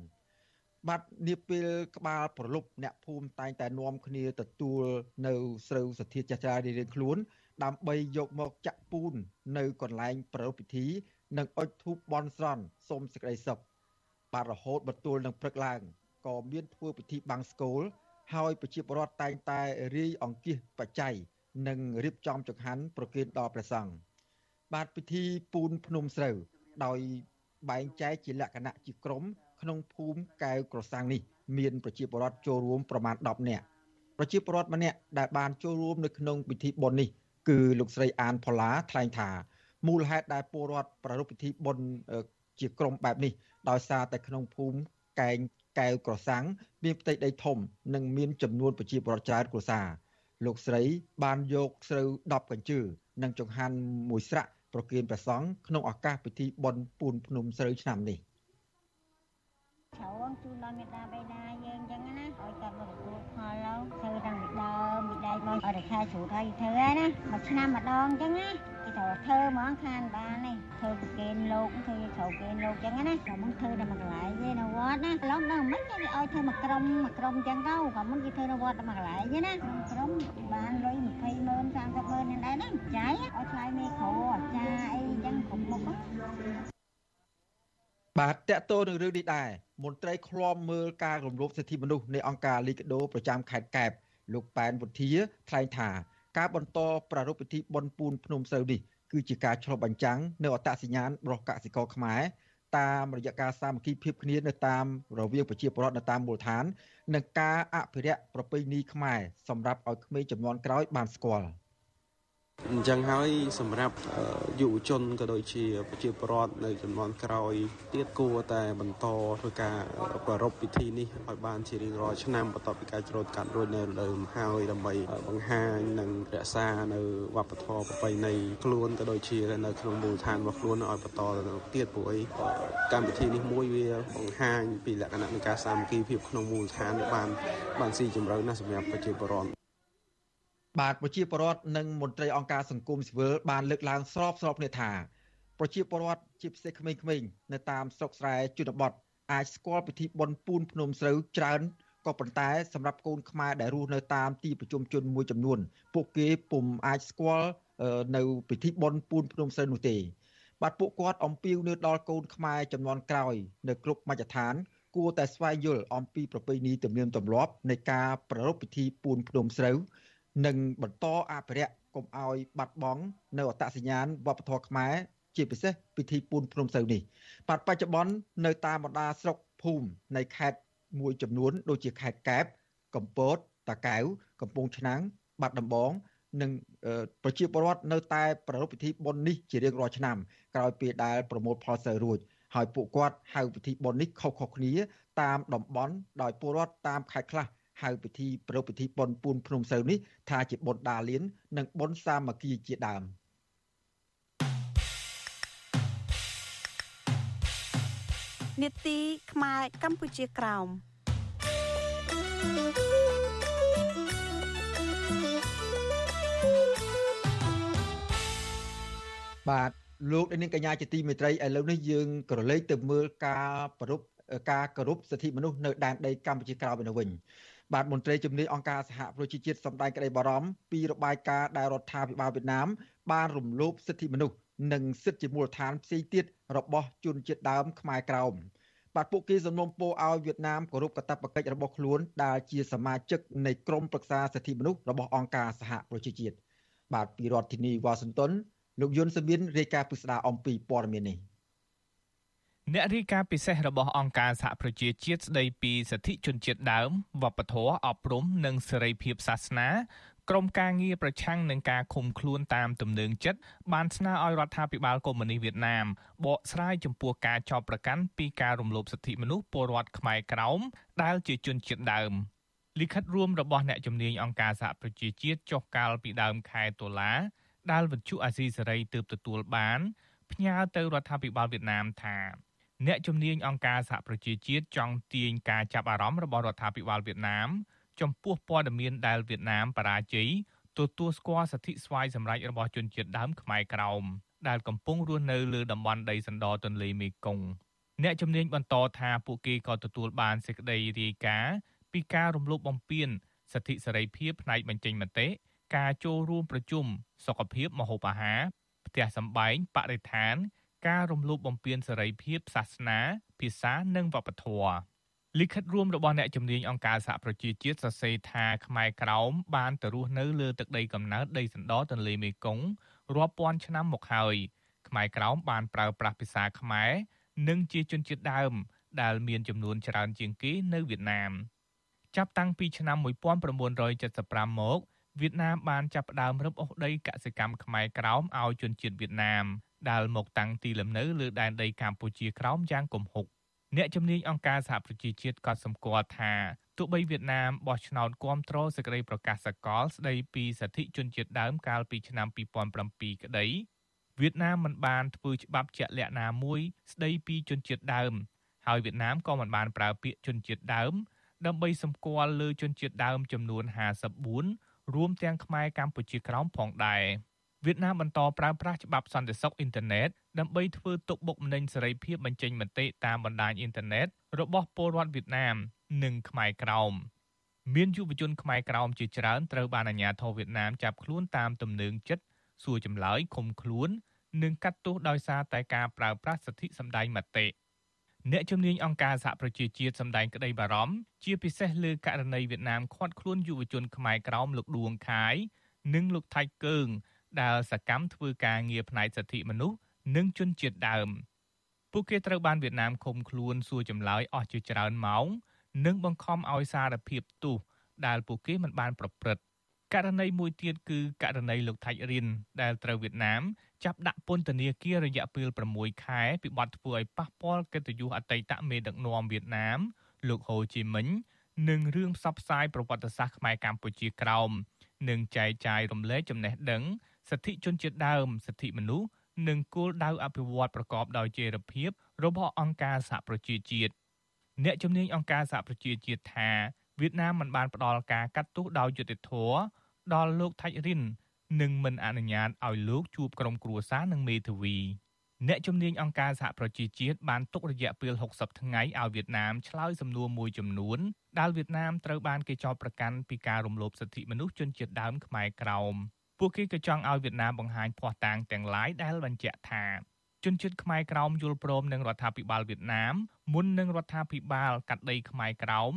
បាទនាពេលក្បាលប្រលប់អ្នកភូមិតែងតែនាំគ្នាទទួលនៅស្រូវសធាចាស់ចាស់រៀងខ្លួន ដើម្បីយកមកចាក់ពូន នៅកន្លែងប្រារព្ធពិធីនិងអុជធូបបន់ស្រន់សូមសេចក្តីសុខបាទរហូតបន្ទល់នឹងព្រឹកឡើងក៏មានធ្វើពិធីបាំងស្គលហើយប្រជាពលរដ្ឋតែងតែរាយអង្គាសបច្ច័យ និងរៀបចំចង្ហាន់ប្រគេនដល់ព្រះសង្ឃបាទពិធីពូនភ្នំស្រូវដោយបែងចែកជាលក្ខណៈជាក្រុមក្នុងភូមិកែវក្រសាំងនេះមានប្រជាពលរដ្ឋចូលរួមប្រមាណ10នាក់ប្រជាពលរដ្ឋម្នាក់ដែលបានចូលរួមនៅក្នុងពិធីបុណ្យនេះគឺលោកស្រីអានផល្លាថ្លែងថាមូលហេតុដែលពលរដ្ឋប្រារព្ធពិធីបុណ្យជាក្រុមបែបនេះដោយសារតែក្នុងភូមិកែងកែវក្រសាំងមានផ្ទៃដីធំ និងមានចំនួនប្រជាពលរដ្ឋច្រើនគ្រួសារ លោកស្រី បានយកស្រូវ10កញ្ជើនិងចង្ហាន់មួយស្រាក់ប្រគេនព្រះសង្ឃក្នុងឱកាសពិធីបុណ្យពូនភ្នំស្រូវឆ្នាំនេះច្រើនជូនដល់មេដាបេដាយើងអញ្ចឹងណាឲ្យគាត់មកទទួលផលទៅធ្វើតាំងពីដើមពីដៃមកឲ្យតែខែជ្រូកហើយធ្វើហើយណាមួយឆ្នាំម្ដងអញ្ចឹងណាគេ ត្រូវធ្វើហ្មងខានបាននេះធ្វើប្រគេនលោកធ្វើត្រូវគេនលោកអញ្ចឹងណាក៏មិនធ្វើតែមួយកន្លែងទេនៅវត្តណាឡងដល់មិនគេឲ្យធ្វើមួយក្រុមមួយក្រុមអញ្ចឹងទៅក៏មិនគេធ្វើនៅវត្តតែមួយកន្លែងទេណាក្រុមបានលុយ20ម៉ឺន30ម៉ឺននេះដែរណាចាយឲ្យថ្លៃមេគ្រូអាចារ្យអីអញ្ចឹងគ្រប់មុខបាទតកតោនឹងរឿងនេះដែរមន្ត្រីឃ្លាំមើលការរំលោភសិទ្ធិមនុស្សនៃអង្គការលីកាដូប្រចាំខេត្តកែបលោកប៉ែនវុធាថ្លែងថា ការបន្តប្រារព្ធពិធីបុណ្យពូនភ្នំសូវនេះគឺជាការឆ្លុះបញ្ចាំងនៅអត្តសញ្ញាណរបស់កសិករខ្មែរតាមរយៈការសាមគ្គីភាពគ្នានៅតាមរវាងប្រជាពលរដ្ឋនៅតាមមូលដ្ឋាន និងការអភិរក្សប្រពៃណីខ្មែរសម្រាប់ឲ្យក្មេងចំនួនក្រោយបានស្គាល់។ អញ្ចឹងហើយសម្រាប់យុវជនក៏ដូចជាប្រជាពលរដ្ឋនៅចំនួនក្រោយទៀតគួរតែបន្តធ្វើការប្រារព្ធពិធីនេះឲ្យបានជារៀងរាល់ឆ្នាំបន្ទាប់ពីការច្រូតកាត់រួចនៅលើមហើយដើម្បីបង្ហាញនិងរក្សានៅវប្បធម៌ប្រពៃណីខ្លួនក៏ដូចជានៅក្នុងមូលដ្ឋានរបស់ខ្លួនឲ្យបន្តទៀតព្រោះអីកម្មវិធីនេះមួយវាបង្ហាញពីលក្ខណៈនៃការសាមគ្គីភាពក្នុងមូលដ្ឋានបានបានស៊ីជម្រៅណាស់សម្រាប់ប្រជាពលរដ្ឋ បាទប្រជាពលរដ្ឋនិងមន្ត្រីអង្គការសង្គមស៊ីវិលបានលើកឡើងស្របស្របគ្នាថាប្រជាពលរដ្ឋជាពិសេសក្មេងៗនៅតាមស្រុកស្រែជនបទអាចស្គាល់ពិធីបុណ្យពូនភ្នំស្រូវច្រើនក៏ប៉ុន្តែសម្រាប់កូនខ្មែរដែលរស់នៅតាមទីប្រជុំជនមួយចំនួន ពួកគេពុំអាចស្គាល់នៅពិធីបុណ្យពូនភ្នំស្រូវនោះទេ បាទពួកគាត់អំពាវនាវដល់កូនខ្មែរចំនួនក្រោយ នៅគ្រប់មជ្ឈដ្ឋាន គួរតែស្វែងយល់អំពីប្រពៃណីទំនៀមទម្លាប់នៃការប្រារព្ធពិធីពូនភ្នំស្រូវ និងបន្តអភិរក្សកុំឲ្យបាត់បង់នៅអត្តសញ្ញាណវប្បធម៌ខ្មែរជាពិសេសពិធីពូនភ្នំសូវនេះបាទបច្ចុប្បន្ននៅតាមបណ្ដាស្រុកភូមិនៃខេត្តមួយចំនួន ដូចជាខេត្តកែបកំពតតាកែវកំពង់ឆ្នាំងបាត់ដំបងនិងប្រជាពលរដ្ឋនៅតែប្រារព្ធពិធីបុណ្យនេះជារៀងរាល់ឆ្នាំក្រោយពេលដែលប្រមូលផលស្រូវរួចហើយពួកគាត់ហៅពិធីបុណ្យនេះខុសៗគ្នាតាមតំបន់ដោយពលរដ្ឋតាមខេត្តខ្លះ ហៅពិធីប្រពៃពិធីបុណ្យពូនភ្នំសូវនេះថាជាបុណ្យដាលៀននិងបុណ្យសាមគ្គីជាដើមនេតិខ្មែរកម្ពុជាក្រោមបាទលោកនាងកញ្ញាជាទីមេត្រីឥឡូវនេះយើងក៏លេចទៅមើលការប្រពការគោរពសិទ្ធិមនុស្សនៅដែនដីកម្ពុជាក្រោមទៅវិញ បាទមន្ត្រីជំនាញអង្គការសហប្រជាជាតិសម្ដែងក្តីបារម្ភពីរបាយការណ៍ដែលរដ្ឋាភិបាលវៀតណាមបានរំលោភសិទ្ធិមនុស្សនិងសិទ្ធិជាមូលដ្ឋានផ្សេងទៀតរបស់ជនជាតិដើមខ្មែរក្រោមបាទពួកគេសំណូមពរឲ្យវៀតណាមគោរពកាតព្វកិច្ចរបស់ខ្លួនដែលជាសមាជិកនៃក្រុមប្រឹក្សាសិទ្ធិមនុស្សរបស់អង្គការសហប្រជាជាតិបាទពីរដ្ឋធានីវ៉ាស៊ីនតោនលោកយុនសមៀនរាយការណ៍ពិស្ដារអំពីព័ត៌មាននេះ អ្នករាយការណ៍ពិសេសរបស់អង្គការសហប្រជាជាតិស្ដីពីសិទ្ធិជនជាតិដើមវប្បធម៌អប់រំនិងសេរីភាពសាសនាក្រមការងារប្រឆាំងនឹងការឃុំខ្លួនតាមទំនឹងចិត្តបានស្នើឲ្យរដ្ឋាភិបាលកុម្មុយនីសវៀតណាមបកស្រាយចំពោះការចោទប្រកាន់ពីការរំលោភសិទ្ធិមនុស្សពលរដ្ឋខ្មែរក្រោមដែលជាជនជាតិដើមលិខិតរួមរបស់អ្នកជំនាញអង្គការសហប្រជាជាតិចុះកាលពីដើមខែតុលាដែលវិទ្យុអាស៊ីសេរីទើបទទួលបានផ្ញើទៅរដ្ឋាភិបាលវៀតណាមថា អ្នកជំនាញអង្គការសហប្រជាជាតិចង់ទាញការចាប់អារម្មណ៍របស់រដ្ឋាភិបាលវៀតណាម ចំពោះព័ត៌មានដែលវៀតណាមបរាជ័យទទួលស្គាល់សិទ្ធិស្វ័យសម្រេចរបស់ជនជាតិដើមខ្មែរក្រោមដែលកំពុងរស់នៅលើតំបន់ដីសណ្ដទន្លេមេគង្គអ្នកជំនាញបន្តថាពួកគេក៏ទទួលបានសេចក្តីរាយការណ៍ពីការរំលោភបំពានសិទ្ធិសេរីភាពផ្នែកបញ្ចេញមតិការចូលរួមប្រជុំសុខភាពមហូបអាហារផ្ទះសម្បែងបរិស្ថាន ការរំលោភបំពានសេរីភាពសាសនា ភាសានិងវប្បធម៌លិខិតរួមរបស់អ្នកជំនាញអង្គការសហប្រជាជាតិសរសេរថាខ្មែរក្រោមបានទៅរស់នៅលើទឹកដីកំណើតដីសណ្ដទន្លេមេគង្គរាប់ពាន់ឆ្នាំមកហើយខ្មែរក្រោមបានប្រើប្រាស់ភាសាខ្មែរនិងជាជនជាតិដើម ដែលមានចំនួនច្រើនជាងគេនៅវៀតណាមចាប់តាំងពីឆ្នាំ1975មកវៀតណាមបានចាប់ផ្ដើមរឹបអូសដីកសិកម្មខ្មែរក្រោមឲ្យជនជាតិវៀតណាម ដែលមកតាំងទីលំនៅលើដែនដីកម្ពុជាក្រោមយ៉ាងគំហុកអ្នកជំនាញអង្គការសហប្រជាជាតិក៏សម្គាល់ថាទោះបីវៀតណាមបោះឆ្នោតគាំទ្រសេចក្តីប្រកាសសកលស្តីពីសិទ្ធិជនជាតិដើមកាលពីឆ្នាំ2007ក្តីវៀតណាមមិនបានធ្វើច្បាប់ជាក់លាក់ណាមួយស្តីពីជនជាតិដើម ហើយវៀតណាមក៏មិនបានប្រើពាក្យជនជាតិដើម ដើម្បីសម្គាល់លើជនជាតិដើមចំនួន54រួមទាំងខ្មែរកម្ពុជាក្រោមផងដែរ វៀតណាមបន្តប្រើប្រាស់ច្បាប់សន្តិសុខអ៊ីនធឺណិតដើម្បីធ្វើទុកបុកម្នេញសេរីភាពបញ្ចេញមតិតាមបណ្ដាញអ៊ីនធឺណិតរបស់ពលរដ្ឋវៀតណាម និងខ្មែរក្រោមមានយុវជនខ្មែរក្រោមជាច្រើនត្រូវបានអាជ្ញាធរវៀតណាមចាប់ខ្លួនតាមទំនើងចិត្តសួរចម្លើយឃុំខ្លួននិងកាត់ទោសដោយសារតែការប្រើប្រាស់សិទ្ធិសម្ដែងមតិអ្នកជំនាញអង្គការសហប្រជាជាតិសម្ដែងក្តីបារម្ភជាពិសេសលើករណីវៀតណាមឃាត់ខ្លួនយុវជនខ្មែរក្រោមលោកដួងខាយនិងលោកថៃកើង ដែលសកម្មធ្វើការងារផ្នែកសិទ្ធិមនុស្សនិងជនជាតិដើមពួកគេត្រូវបានវៀតណាមឃុំខ្លួនសួរចម្លើយអស់ជាច្រើនម៉ោងនិងបង្ខំឲ្យសារភាពទោសដែលពួកគេមិនបានប្រព្រឹត្តករណីមួយទៀតគឺករណីលោកថាច់រៀនដែលត្រូវវៀតណាមចាប់ដាក់ពន្ធនាគាររយៈពេល6ខែពីបទធ្វើឲ្យប៉ះពាល់កិត្តិយសអតីតមេដឹកនាំវៀតណាម លោកហូជីមិញនិងរឿងផ្សព្វផ្សាយប្រវត្តិសាស្ត្រខ្មែរកម្ពុជាក្រោមនិងចែកចាយរំលែកចំណេះដឹង សិទ្ធិជនជាតិដើមសិទ្ធិមនុស្សនិងគោលដៅអភិវឌ្ឍប្រកបដោយចីរភាពរបស់អង្គការសហប្រជាជាតិអ្នកជំនាញអង្គការសហប្រជាជាតិថាវៀតណាមមិនបានផ្ដល់ការកាត់ទោសដោយយុត្តិធម៌ដល់លោកថាច់រិននិងមិនអនុញ្ញាតឲ្យលោកជួបក្រុមគ្រួសារនិងមេធាវីអ្នកជំនាញអង្គការសហប្រជាជាតិបានទុករយៈពេល60ថ្ងៃឲ្យវៀតណាមឆ្លើយសំណួរមួយចំនួនដែលវៀតណាមត្រូវបានគេចោទប្រកាន់ពីការរំលោភសិទ្ធិមនុស្សជនជាតិដើមខ្មែរក្រោម ពួកគេក៏ចង់ឲ្យវៀតណាមបង្ហាញភ័ស្តុតាងទាំងឡាយដែលបញ្ជាក់ថាជនជាតិខ្មែរក្រោមយល់ព្រមនឹងរដ្ឋាភិបាលវៀតណាមមុននឹងរដ្ឋាភិបាលកាត់ដីខ្មែរក្រោម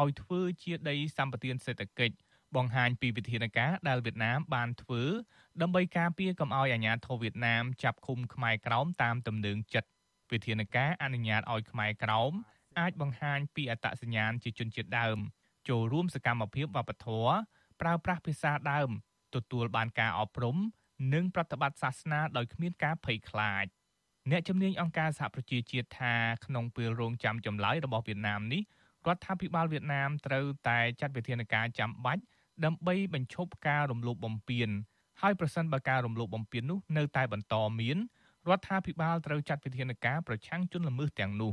ឲ្យធ្វើជាដីសម្បត្តិសេដ្ឋកិច្ចបង្ហាញពីវិធានការដែលវៀតណាមបានធ្វើដើម្បីការពារកុំឲ្យអាញាធរវៀតណាមចាប់ឃុំខ្មែរក្រោមតាមទំនឹងចិត្តវិធានការអនុញ្ញាតឲ្យខ្មែរក្រោមអាចបង្ហាញពីអត្តសញ្ញាណជាជនជាតិដើម ចូលរួមសកម្មភាពវប្បធម៌ប្រើប្រាស់ភាសាដើម ទទួលបានការអប់រំនិងប្រតិបត្តិសាសនាដោយគ្មានការភ័យខ្លាចអ្នកជំនាញអង្គការសហប្រជាជាតិថាក្នុងពេលរងចាំចម្លើយរបស់វៀតណាមនេះរដ្ឋាភិបាលវៀតណាមត្រូវតែចាត់វិធានការចាំបាច់ដើម្បីបញ្ឈប់ការរំលោភបំពានហើយប្រសិនបើការរំលោភបំពាននោះនៅតែបន្តមានរដ្ឋាភិបាលត្រូវចាត់វិធានការប្រឆាំងជនល្មើសទាំងនោះ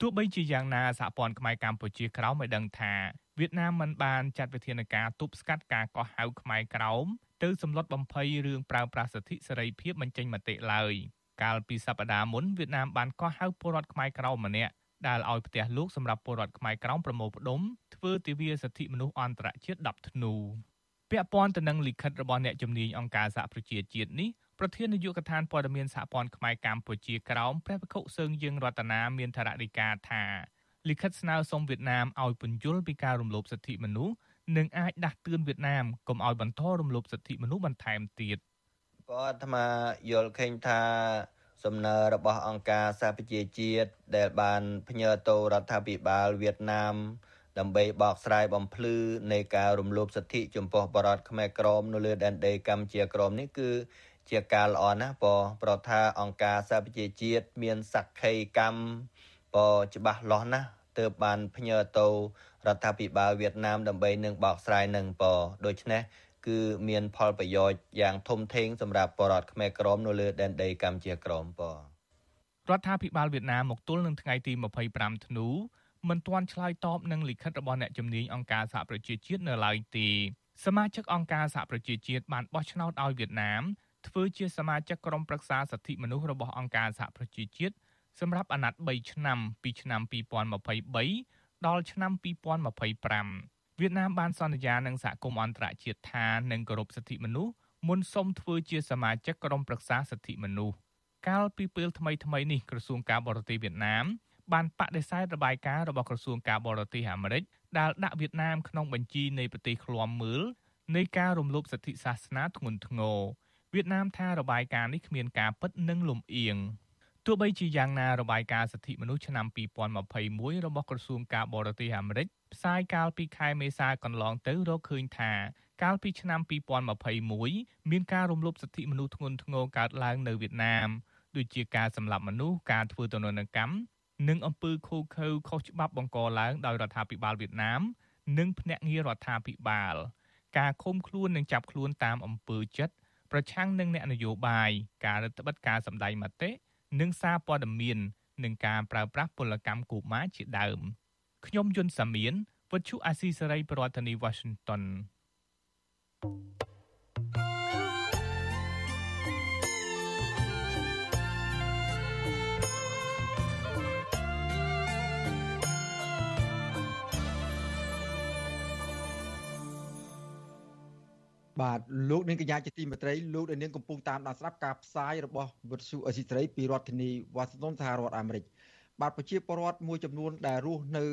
ទោះបីជាយ៉ាងណាសហព័ន្ធខ្មែរកម្ពុជាក្រោមបានដឹងថា វៀតណាមមិនបានចាត់វិធានការទប់ស្កាត់ការកោះហៅខ្មែរក្រោមទៅសម្លុតបំភ័យរឿងប្រើប្រាស់សិទ្ធិសេរីភាពបញ្ចេញមតិឡើយកាលពីសប្តាហ៍មុនវៀតណាមបានកោះហៅពលរដ្ឋខ្មែរក្រោមម្នាក់ដែលឲ្យផ្ទះលោកសម្រាប់ពលរដ្ឋខ្មែរក្រោមប្រមូលផ្ដុំធ្វើទិវាសិទ្ធិមនុស្សអន្តរជាតិ10ធ្នូពាក់ព័ន្ធទៅនឹងលិខិតរបស់អ្នកជំនាញអង្គការសហប្រជាជាតិនេះប្រធាននាយកដ្ឋានព័ត៌មានសហព័ន្ធខ្មែរកម្ពុជាក្រោមព្រះវិខុសើងយើងរតនាមានថ្នាក់ដឹកការថា លិខិតស្នើសុំវៀតណាមឲ្យពន្យល់ពីការរំលោភសិទ្ធិមនុស្សនិងអាចដាស់តឿនវៀតណាមកុំឲ្យបន្តរំលោភសិទ្ធិមនុស្សបន្ថែមទៀតក៏អាត្មាយល់ឃើញថាសំណើរបស់អង្គការសហប្រជាជាតិដែលបានផ្ញើទៅរដ្ឋាភិបាលវៀតណាមដើម្បីបកស្រាយបំភ្លឺនៃការរំលោភសិទ្ធិចំពោះបរតខ្មែរក្រមនៅលើដែនដីកម្ពុជាក្រមនេះគឺជាការល្អណាស់ព្រោះប្រថាអង្គការសហប្រជាជាតិមានសក្ខីកម្ម បច្បាស់លាស់ណាស់ទើបបានផ្ញើទៅរដ្ឋាភិបាលវៀតណាមដើម្បីនឹងបកស្រាយនឹងពដូច្នេះគឺមានផលប្រយោជន៍យ៉ាងធំធេងសម្រាប់បរតខ្មែរក្រមនៅលើដែនដីកម្ពុជាក្រមពរដ្ឋាភិបាលវៀតណាមមកទល់នឹងថ្ងៃទី25ធ្នូមិនទាន់ឆ្លើយតបនឹងលិខិតរបស់អ្នកជំនាញអង្គការសហប្រជាជាតិនៅឡើយទេសមាជិកអង្គការសហប្រជាជាតិបានបោះឆ្នោតឲ្យវៀតណាមធ្វើជាសមាជិកក្រុមប្រឹក្សាសិទ្ធិមនុស្សរបស់អង្គការសហប្រជាជាតិ សម្រាប់អាណត្តិ3ឆ្នាំពីឆ្នាំ2023ដល់ឆ្នាំ2025វៀតណាមបានសន្យានឹងសហគមន៍អន្តរជាតិថានឹងគោរពសិទ្ធិមនុស្សមុនសុំធ្វើជាសមាជិកក្រុមប្រឹក្សាសិទ្ធិមនុស្សកាលពីពេលថ្មីថ្មីនេះក្រសួងការបរទេសវៀតណាមបានបដិសេធរបាយការណ៍របស់ក្រសួងការបរទេសអាមេរិកដែលដាក់វៀតណាមក្នុងបញ្ជីនៃប្រទេសឃ្លាំមើលនៃការរំលោភសិទ្ធិសាសនាធ្ងន់ធ្ងរវៀតណាមថារបាយការណ៍នេះគ្មានការពិតនិងលំអៀង ទោះបីជាយ៉ាងណារបាយការណ៍សិទ្ធិមនុស្សឆ្នាំ2021របស់ក្រសួងការបរទេសអាមេរិកផ្សាយកាលពីខែមេសាកន្លងទៅរកឃើញថាកាលពីឆ្នាំ2021មានការរំលោភសិទ្ធិមនុស្សធ្ងន់ធ្ងរកើតឡើងនៅវៀតណាមដូចជាការសម្លាប់មនុស្សការធ្វើទណ្ឌកម្មនិងអំពើឃោរឃៅខុសច្បាប់បង្កឡើងដោយរដ្ឋាភិបាលវៀតណាម និងភ្នាក់ងាររដ្ឋាភិបាល ការឃុំខ្លួននិងចាប់ខ្លួនតាមអំពើចិត្តប្រឆាំងនឹងអ្នកនយោបាយការរដ្ឋបិទការសម្ដែងមតិ និងសារព័ត៌មាននិងការប្រើប្រាស់ពលកម្មកុមារជាដើមខ្ញុំយុនសាមៀនវិទ្យុអាស៊ីសេរីប្រធានាធិបតី Washington thank you បាទលោកនាងកញ្ញាជាទីមេត្រីលោកនាងកំពុងតាមដានស្ដាប់ការផ្សាយរបស់វិទ្យុអេស៊ីត្រីពីរដ្ឋធានីវ៉ាស៊ីនតោនសហរដ្ឋអាមេរិកបាទប្រជាពលរដ្ឋមួយចំនួនដែលរស់នៅ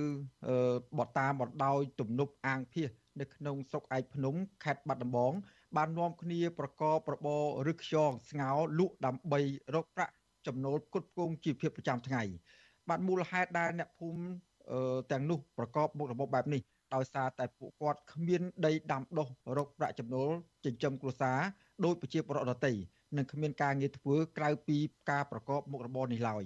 បតាមបណ្ដោយទំនប់អាងភៀសនៅក្នុងស្រុកឯកភ្នំខេត្តបាត់ដំបង បាននាំគ្នាប្រកបរបរឬខ្យងស្ងោលក់ដើម្បីរកប្រាក់ចំណូលផ្គត់ផ្គង់ជីវភាពប្រចាំថ្ងៃបាទមូលហេតុដែលអ្នកភូមិទាំងនោះប្រកបមុខរបរបែបនេះ ដោយសារតែពួកគាត់គ្មានដីដាំដុះរកប្រាក់ចំណូលចិញ្ចឹមគ្រួសារដោយប្រជាពលរដ្ឋដទៃនិងគ្មានការងារធ្វើក្រៅពីការប្រកបមុខរបរនេះឡើយ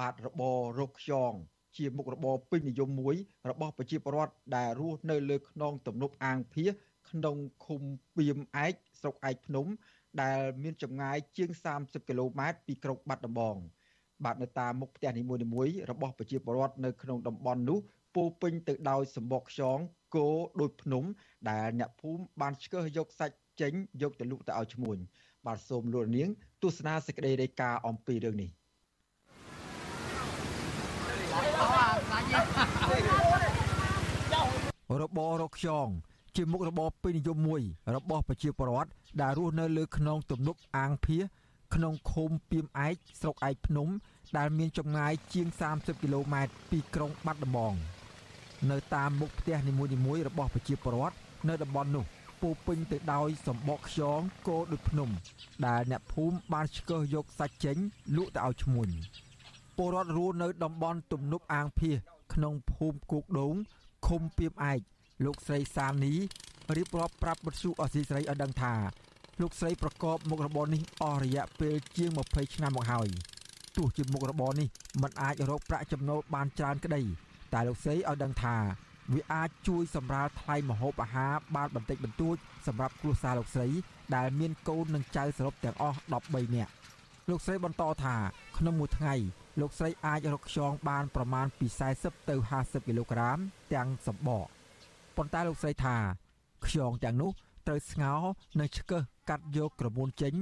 បាទរបររកខ្យងជាមុខរបរពេញនិយមមួយរបស់ប្រជាពលរដ្ឋដែលរស់នៅលើខ្នងទំនប់អាងភៀសក្នុងឃុំពៀមឯកស្រុកឯកភ្នំ ដែលមានចម្ងាយជាង30គីឡូម៉ែត្រពីក្រុងបាត់ដំបងបាទនៅតាមមុខផ្ទះនីមួយៗរបស់ប្រជាពលរដ្ឋនៅក្នុងតំបន់នោះ ពោពេញទៅដោយសម្បកខ្យងគោដូចភ្នំ ដែលអ្នកភូមិបានឆ្កឹះយកសាច់ចេញយកទៅលក់ទៅឲ្យឈ្មួញបាទសូមលោកនាង ទស្សនាសេចក្តីរាយការណ៍អំពីរឿងនេះរបររកខ្យងជាមុខរបរពេញនិយមមួយ របស់ប្រជាពលរដ្ឋដែលរស់នៅលើខ្នងទំនប់អាងភៀក្នុងឃុំពីមឯកស្រុកឯកភ្នំ ដែលមានចម្ងាយជាង30គីឡូម៉ែត្រពីក្រុងបាត់ដំបង។ នៅតាមមុខផ្ទះនីមួយៗរបស់ប្រជាពលរដ្ឋនៅតំបន់នោះពោពេញទៅដោយសម្បកខ្យងគោដូចភ្នំ ដែលអ្នកភូមិបានឆ្កឹះយកសាច់ចេញលក់ទៅឲ្យឈ្មួញពលរដ្ឋរស់នៅតំបន់ទំនប់អាងភៀសក្នុងភូមិគោកដូងឃុំពីមឯកលោកស្រីសានីរៀបរាប់ប្រាប់បទសុអសីស្រីឲ្យដឹងថាលោកស្រីប្រកបមុខរបរនេះអស់រយៈពេលជាង20ឆ្នាំមកហើយទោះជាមុខរបរនេះមិនអាចរកប្រាក់ចំណូលបានច្រើនក្តី តែលោកស្រីឲ្យដឹងថាវាអាចជួយសម្រាលថ្លៃម្ហូបអាហារបានបន្តិចបន្តួចសម្រាប់គ្រួសារលោកស្រីដែលមានកូននិងចៅសរុបទាំងអស់13នាក់លោកស្រីបន្តថាក្នុងមួយថ្ងៃលោកស្រីអាចរកខ្យងបានប្រមាណពី40ទៅ50គីឡូក្រាមទាំងសម្បកប៉ុន្តែលោកស្រីថាខ្យងទាំងនោះត្រូវស្ងោរនិងឆ្កឹះកាត់យកក្រមួនចេញ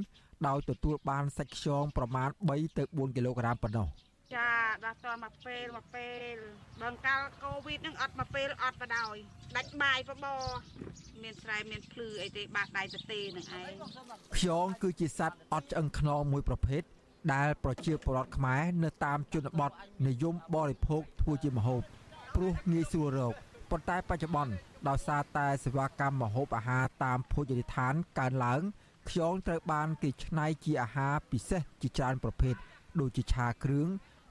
ដោយទទួលបានសាច់ខ្យងប្រមាណ3ទៅ4គីឡូក្រាមប៉ុណ្ណោះ។ ចាដល់តមកពេលមកពេលបើកាលកូវីដនឹងអត់មកពេលអត់បដ ாய் ដាច់បាយបបមានស្រែមានភ្លឺអីទេបាក់ដៃទៅទេនឹងឯងខ្យងគឺជាសត្វអត់ឆ្អឹងខ្នងមួយប្រភេទដែលប្រជាពលរដ្ឋខ្មែរនៅតាមជនបទនិយមបរិភោគធ្វើជាម្ហូបព្រោះងាយស្រួលរកប៉ុន្តែបច្ចុប្បន្នដោយសារតែសេវាកម្មម្ហូបអាហារតាមភោជនីយដ្ឋានកើនឡើងខ្យងត្រូវបានគេច្នៃជាអាហារពិសេសជាច្រើនប្រភេទដូចជាឆាគ្រឿង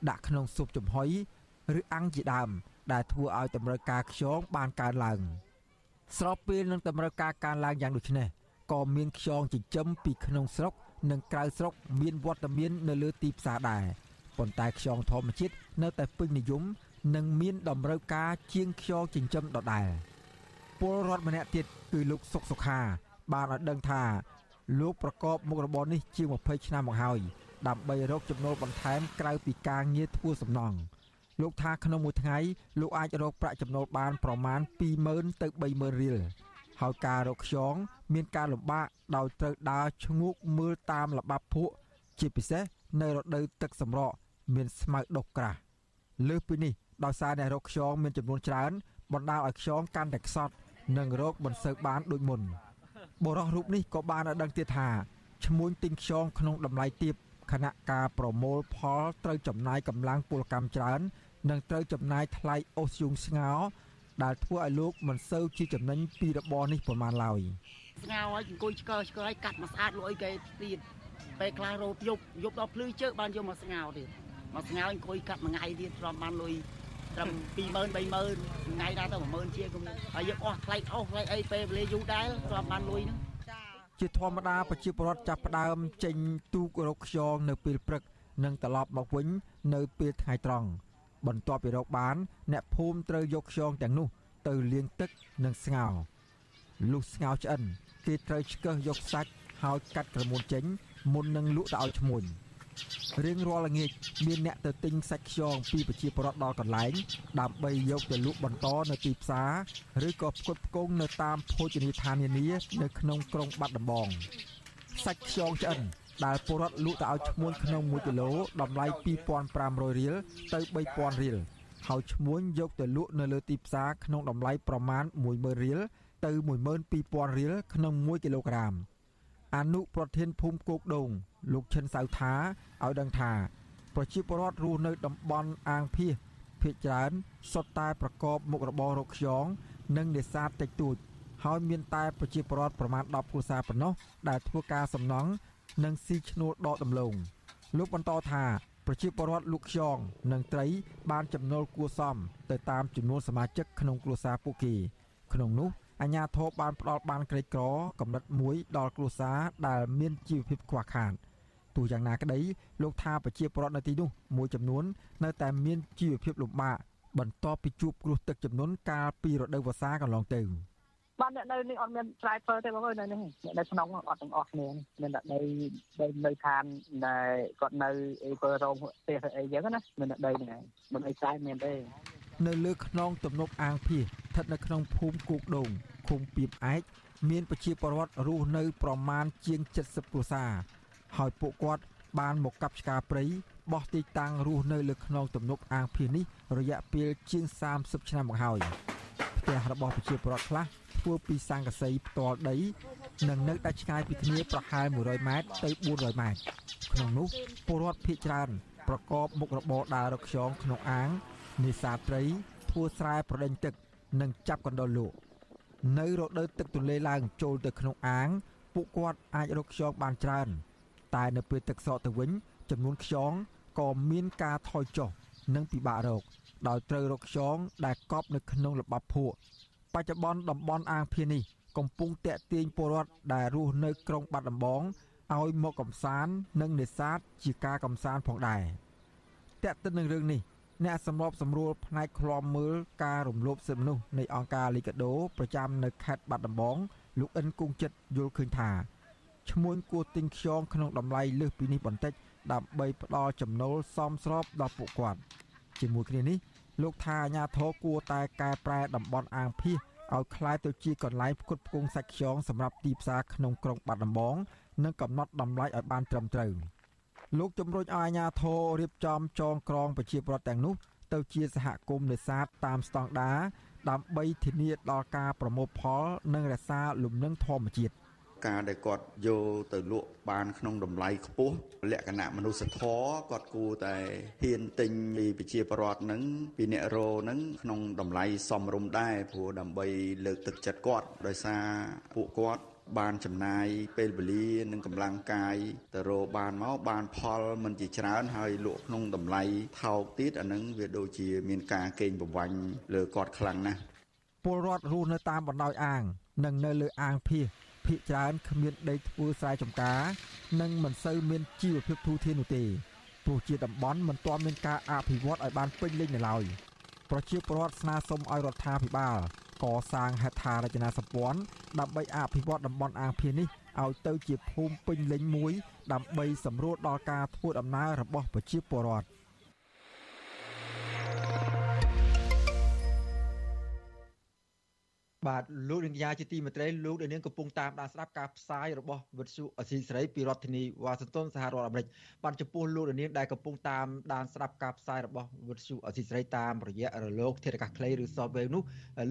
ដាក់ក្នុងស៊ុបចំហុយឬអាំងជាដើម ដែលធ្វើឲ្យតម្រូវការខ្យងបានកើនឡើង ស្របពេលនឹងតម្រូវការកើនឡើងយ៉ាងដូចនេះក៏មានខ្យងចិញ្ចឹមពីក្នុងស្រុក និងក្រៅស្រុក មានវត្តមាននៅលើទីផ្សារដែរប៉ុន្តែខ្យងធម្មជាតិនៅតែពេញនិយមនិងមានតម្រូវការជាងខ្យងចិញ្ចឹមដដែលពលរដ្ឋម្នាក់ទៀតគឺលោកសុកសុខា បានឲ្យដឹងថាលោកប្រកបមុខរបរនេះជាង20ឆ្នាំមកហើយ ដើម្បីរកចំណូលបន្ថែមក្រៅពីការងារធ្វើសំណង់លោកថាក្នុងមួយថ្ងៃលោកអាចរកប្រាក់ចំណូលបានប្រមាណ20000ទៅ30000រៀលហើយការរកខ្យងមានការលំបាកដោយត្រូវដើរឈ្ងោកមើលតាមល្បាប់ភក់ជាពិសេសនៅរដូវទឹកសម្រក់មានស្មៅដុះក្រាស់លើសពីនេះដោយសារអ្នករកខ្យងមានចំនួនច្រើនបណ្ដាលឲ្យខ្យងកាន់តែខ្សត់និងរោគមិនសូវបានដូចមុនបរិះរូបនេះក៏បានឲ្យដឹងទៀតថាឈ្មួញទិញខ្យងក្នុងតម្លៃទាប ខណៈការប្រមូលផលត្រូវចំណាយកម្លាំងពលកម្មច្រើន និងត្រូវចំណាយថ្លៃអូសយូងស្ងោ ដែលធ្វើឲ្យលោកមិនសូវជាចំណេញពីរបរនេះប្រមាណឡើយស្ងោហើយអង្គុយឆ្កើឆ្កើឲ្យកាត់មកស្អាតលុយគេទៀតពេលខ្លះរោទយប់យប់ដល់ភ្លឺជើបានយកមកស្ងោទៀតមកស្ងោអង្គុយកាត់មួយថ្ងៃទៀតទ្រាំបានលុយត្រឹម20000 30000ថ្ងៃដល់ទៅ10000ជាគុំហើយយើងអស់ថ្លៃអស់ថ្លៃអីពេលវេលាយូរដែរទ្រាំបានលុយហ្នឹង ជាធម្មតាប្រជាពលរដ្ឋចាប់ផ្ដើមចេញទូករកខ្យងនៅពេលព្រឹក និងត្រឡប់មកវិញនៅពេលថ្ងៃត្រង់បន្ទាប់ពីរកបាន អ្នកភូមិត្រូវយកខ្យងទាំងនោះ ទៅលាងទឹកនិងស្ងោរលុះស្ងោរឆ្អិនគេត្រូវឆ្កឹះយកសាច់ហើយកាត់ក្រមួនចេញមុននឹងលក់ទៅឲ្យឈ្មួញ រៀងរាល់ល្ងាចមានអ្នកទៅទិញសាច់ខ្យងពីប្រជាពលរដ្ឋដល់កន្លែង ដើម្បីយកទៅលក់បន្តនៅទីផ្សារឬក៏ផ្គត់ផ្គង់នៅតាមភោជនីយដ្ឋាននានានៅក្នុងក្រុងបាត់ដំបងសាច់ខ្យងឆ្អិនដែលពលរដ្ឋលក់ទៅឲ្យឈ្មួញក្នុង1គីឡូតម្លៃ2500រៀលទៅ3000រៀលហើយឈ្មួញយកទៅលក់នៅលើទីផ្សារក្នុងតម្លៃប្រមាណ10000រៀលទៅ12000រៀលក្នុង1គីឡូក្រាម អនុប្រធានភូមិគោកដូង លោកឈិនសៅថាឲ្យដឹងថា ប្រជាពលរដ្ឋរស់នៅតំបន់អាងភៀសភ ieck ច្រើនសុទ្ធតែប្រកបមុខរបររកខ្យង និងនេសាទតិចតួចហើយមានតែប្រជាពលរដ្ឋប្រមាណ10គ្រួសារប៉ុណ្ណោះដែលធ្វើការសំណង់និងស៊ីឈ្នួលដកដំឡូងលោកបន្តថាប្រជាពលរដ្ឋលក់ខ្យងនិងត្រី បានចំណូលគួរសមទៅតាមចំនួនសមាជិកក្នុងគ្រួសារពួកគេ ក្នុងនោះ អាញាធរបានផ្ដល់បានក្រីក្រកម្រិតមួយដល់គ្រួសារដែលមានជីវភាពខ្វះខាតទោះយ៉ាងណាក្តីលោកថាប្រជាពលរដ្ឋនៅទីនោះមួយចំនួននៅតែមានជីវភាពលំបាកបន្ទាប់ពីជួបគ្រោះទឹកជំនន់កាលពីរដូវវស្សាកន្លងទៅបាទអ្នកនៅនេះអត់មានស្រែធ្វើទេបងអើយនៅនេះអ្នកនៅក្នុងអត់ទាំងអស់គ្នាមានតែដីដីនៅឋានដែលគាត់នៅអីធ្វើរោងផ្ទះអីចឹងណាមានតែដីហ្នឹងមិនអីស្រែមានទេនៅលើខ្នងទំនប់អាងភៀសស្ថិតនៅក្នុងភូមិគូកដូង ឃុំពីបឯកមានប្រជាពលរដ្ឋរស់នៅប្រមាណជាង70គ្រួសារហើយពួកគាត់បានមកកាប់ឆ្ការព្រៃបោះទីតាំងរស់នៅលើខ្នងទំនប់អាងភៀសនេះរយៈពេលជាង30ឆ្នាំមកហើយផ្ទះរបស់ប្រជាពលរដ្ឋខ្លះធ្វើពីស័ង្កសីផ្ទាល់ដីនិងនៅតែឆ្ងាយពីគ្នាប្រហែល100ម៉ែត្រទៅ400ម៉ែត្រក្នុងនោះពលរដ្ឋភៀសច្រើនប្រកបមុខរបរដើររកខ្យងក្នុងអាងនេសាទត្រីធ្វើស្រែប្រដេញទឹក និងចាប់កណ្ដុរលក់ នៅរដូវទឹកទន្លេឡើងចូលទៅក្នុងអាង ពួកគាត់អាចរកខ្យងបានច្រើន តែនៅពេលទឹកសក់ទៅវិញចំនួនខ្យងក៏មានការថយចុះនិងពិបាករកដោយត្រូវរកខ្យងដែលកប់នៅក្នុងល្បាប់ភក់បច្ចុប្បន្នតំបន់អាងភៀននេះកំពុងតាក់ទាញពលរដ្ឋដែលរស់នៅក្រុងបាត់ដំបងឲ្យមកកំសាន្តនិងនេសាទជាការកំសាន្តផងដែរតាក់ទិននឹងរឿងនេះ អ្នកសម្របសម្រួលផ្នែកឃ្លាំមើលការរំលោភសិទ្ធិមនុស្សនៃអង្គការលីកាដូប្រចាំនៅខេត្តបាត់ដំបងលោកអិនគង់ចិត្តយល់ឃើញថាឈ្មោះគួរទិញខ្យងក្នុងតម្លៃលើសពីនេះបន្តិចដើម្បីផ្ដល់ចំណូលសមស្របដល់ពួកគាត់ជាមួយគ្នានេះលោកថាអាញាធរគួរតែកែប្រែតំបន់អាងភៀសឲ្យคล้ายទៅជាកន្លែងផ្គត់ផ្គង់សាច់ខ្យងសម្រាប់ទីផ្សារក្នុងក្រុងបាត់ដំបងនិងកំណត់តម្លៃឲ្យបានត្រឹមត្រូវ។ លោកជំរុញឲ្យអាជ្ញាធររៀបចំចងក្រងប្រជាពលរដ្ឋទាំងនោះ ទៅជាសហគមន៍នេសាទតាមស្តង់ដារដើម្បីធានាដល់ការប្រមូលផល និងរក្សាលំនឹងធម្មជាតិការដែលគាត់យកទៅលក់បានក្នុងតម្លៃខ្ពស់លក្ខណៈមនុស្សធម៌គាត់គួរតែហ៊ានទិញពីប្រជាពលរដ្ឋហ្នឹងពីអ្នករោហ្នឹងក្នុងតម្លៃសមរម្យដែរព្រោះដើម្បីលើកទឹកចិត្តគាត់ដោយសារពួកគាត់ បានចំណាយពេលវេលានិងកម្លាំងកាយទៅរកបានមកបានផលមិនជាច្រើនហើយលក់ក្នុងតម្លៃថោកទៀតអានឹងវាដូចជាមានការកេងប្រវ័ញ្ចលើគាត់ខ្លាំងណាស់ពលរដ្ឋរស់នៅតាមបណ្ដោយអាង និងនៅលើអាងភៀសភាគច្រើនគ្មានដីធ្វើស្រែចម្ការ និងមិនសូវមានជីវភាពធូរធារនោះទេព្រោះជាតំបន់មិនទាន់មានការអភិវឌ្ឍឲ្យបានពេញលេញនៅឡើយប្រជាពលរដ្ឋស្នើសុំឲ្យរដ្ឋាភិបាល កសាងហេដ្ឋារចនាសម្ព័ន្ធដើម្បីអភិវឌ្ឍតំបន់អាងភៀននេះឲ្យទៅជាភូមិពេញលេញមួយ ដើម្បីសម្រួលដល់ការធ្វើដំណើររបស់ប្រជាពលរដ្ឋ បាទលោកនាងយាជាទីមេត្រីលោកនាងកំពុងតាមដានស្ដាប់ការផ្សាយរបស់វិទ្យុអសីសេរីពីរដ្ឋធានីវ៉ាស៊ីនតោនសហរដ្ឋអាមេរិកបានចំពោះលោកនាងដែលកំពុងតាមដានស្ដាប់ការផ្សាយរបស់វិទ្យុអសីសេរីតាមរយៈរលកធាតុអាកាសខ្លីឬ Software នោះ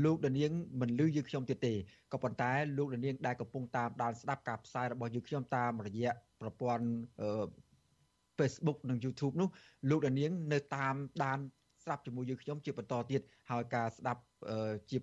លោកនាងមិនលឺយើងខ្ញុំទៀតទេក៏ប៉ុន្តែលោកនាងដែលកំពុងតាមដានស្ដាប់ការផ្សាយរបស់យើងខ្ញុំតាមរយៈប្រព័ន្ធ Facebook និង YouTube នោះលោកនាងនៅតាមដានស្ដាប់ជាមួយយើងខ្ញុំជាបន្តទៀតហើយការស្ដាប់ជា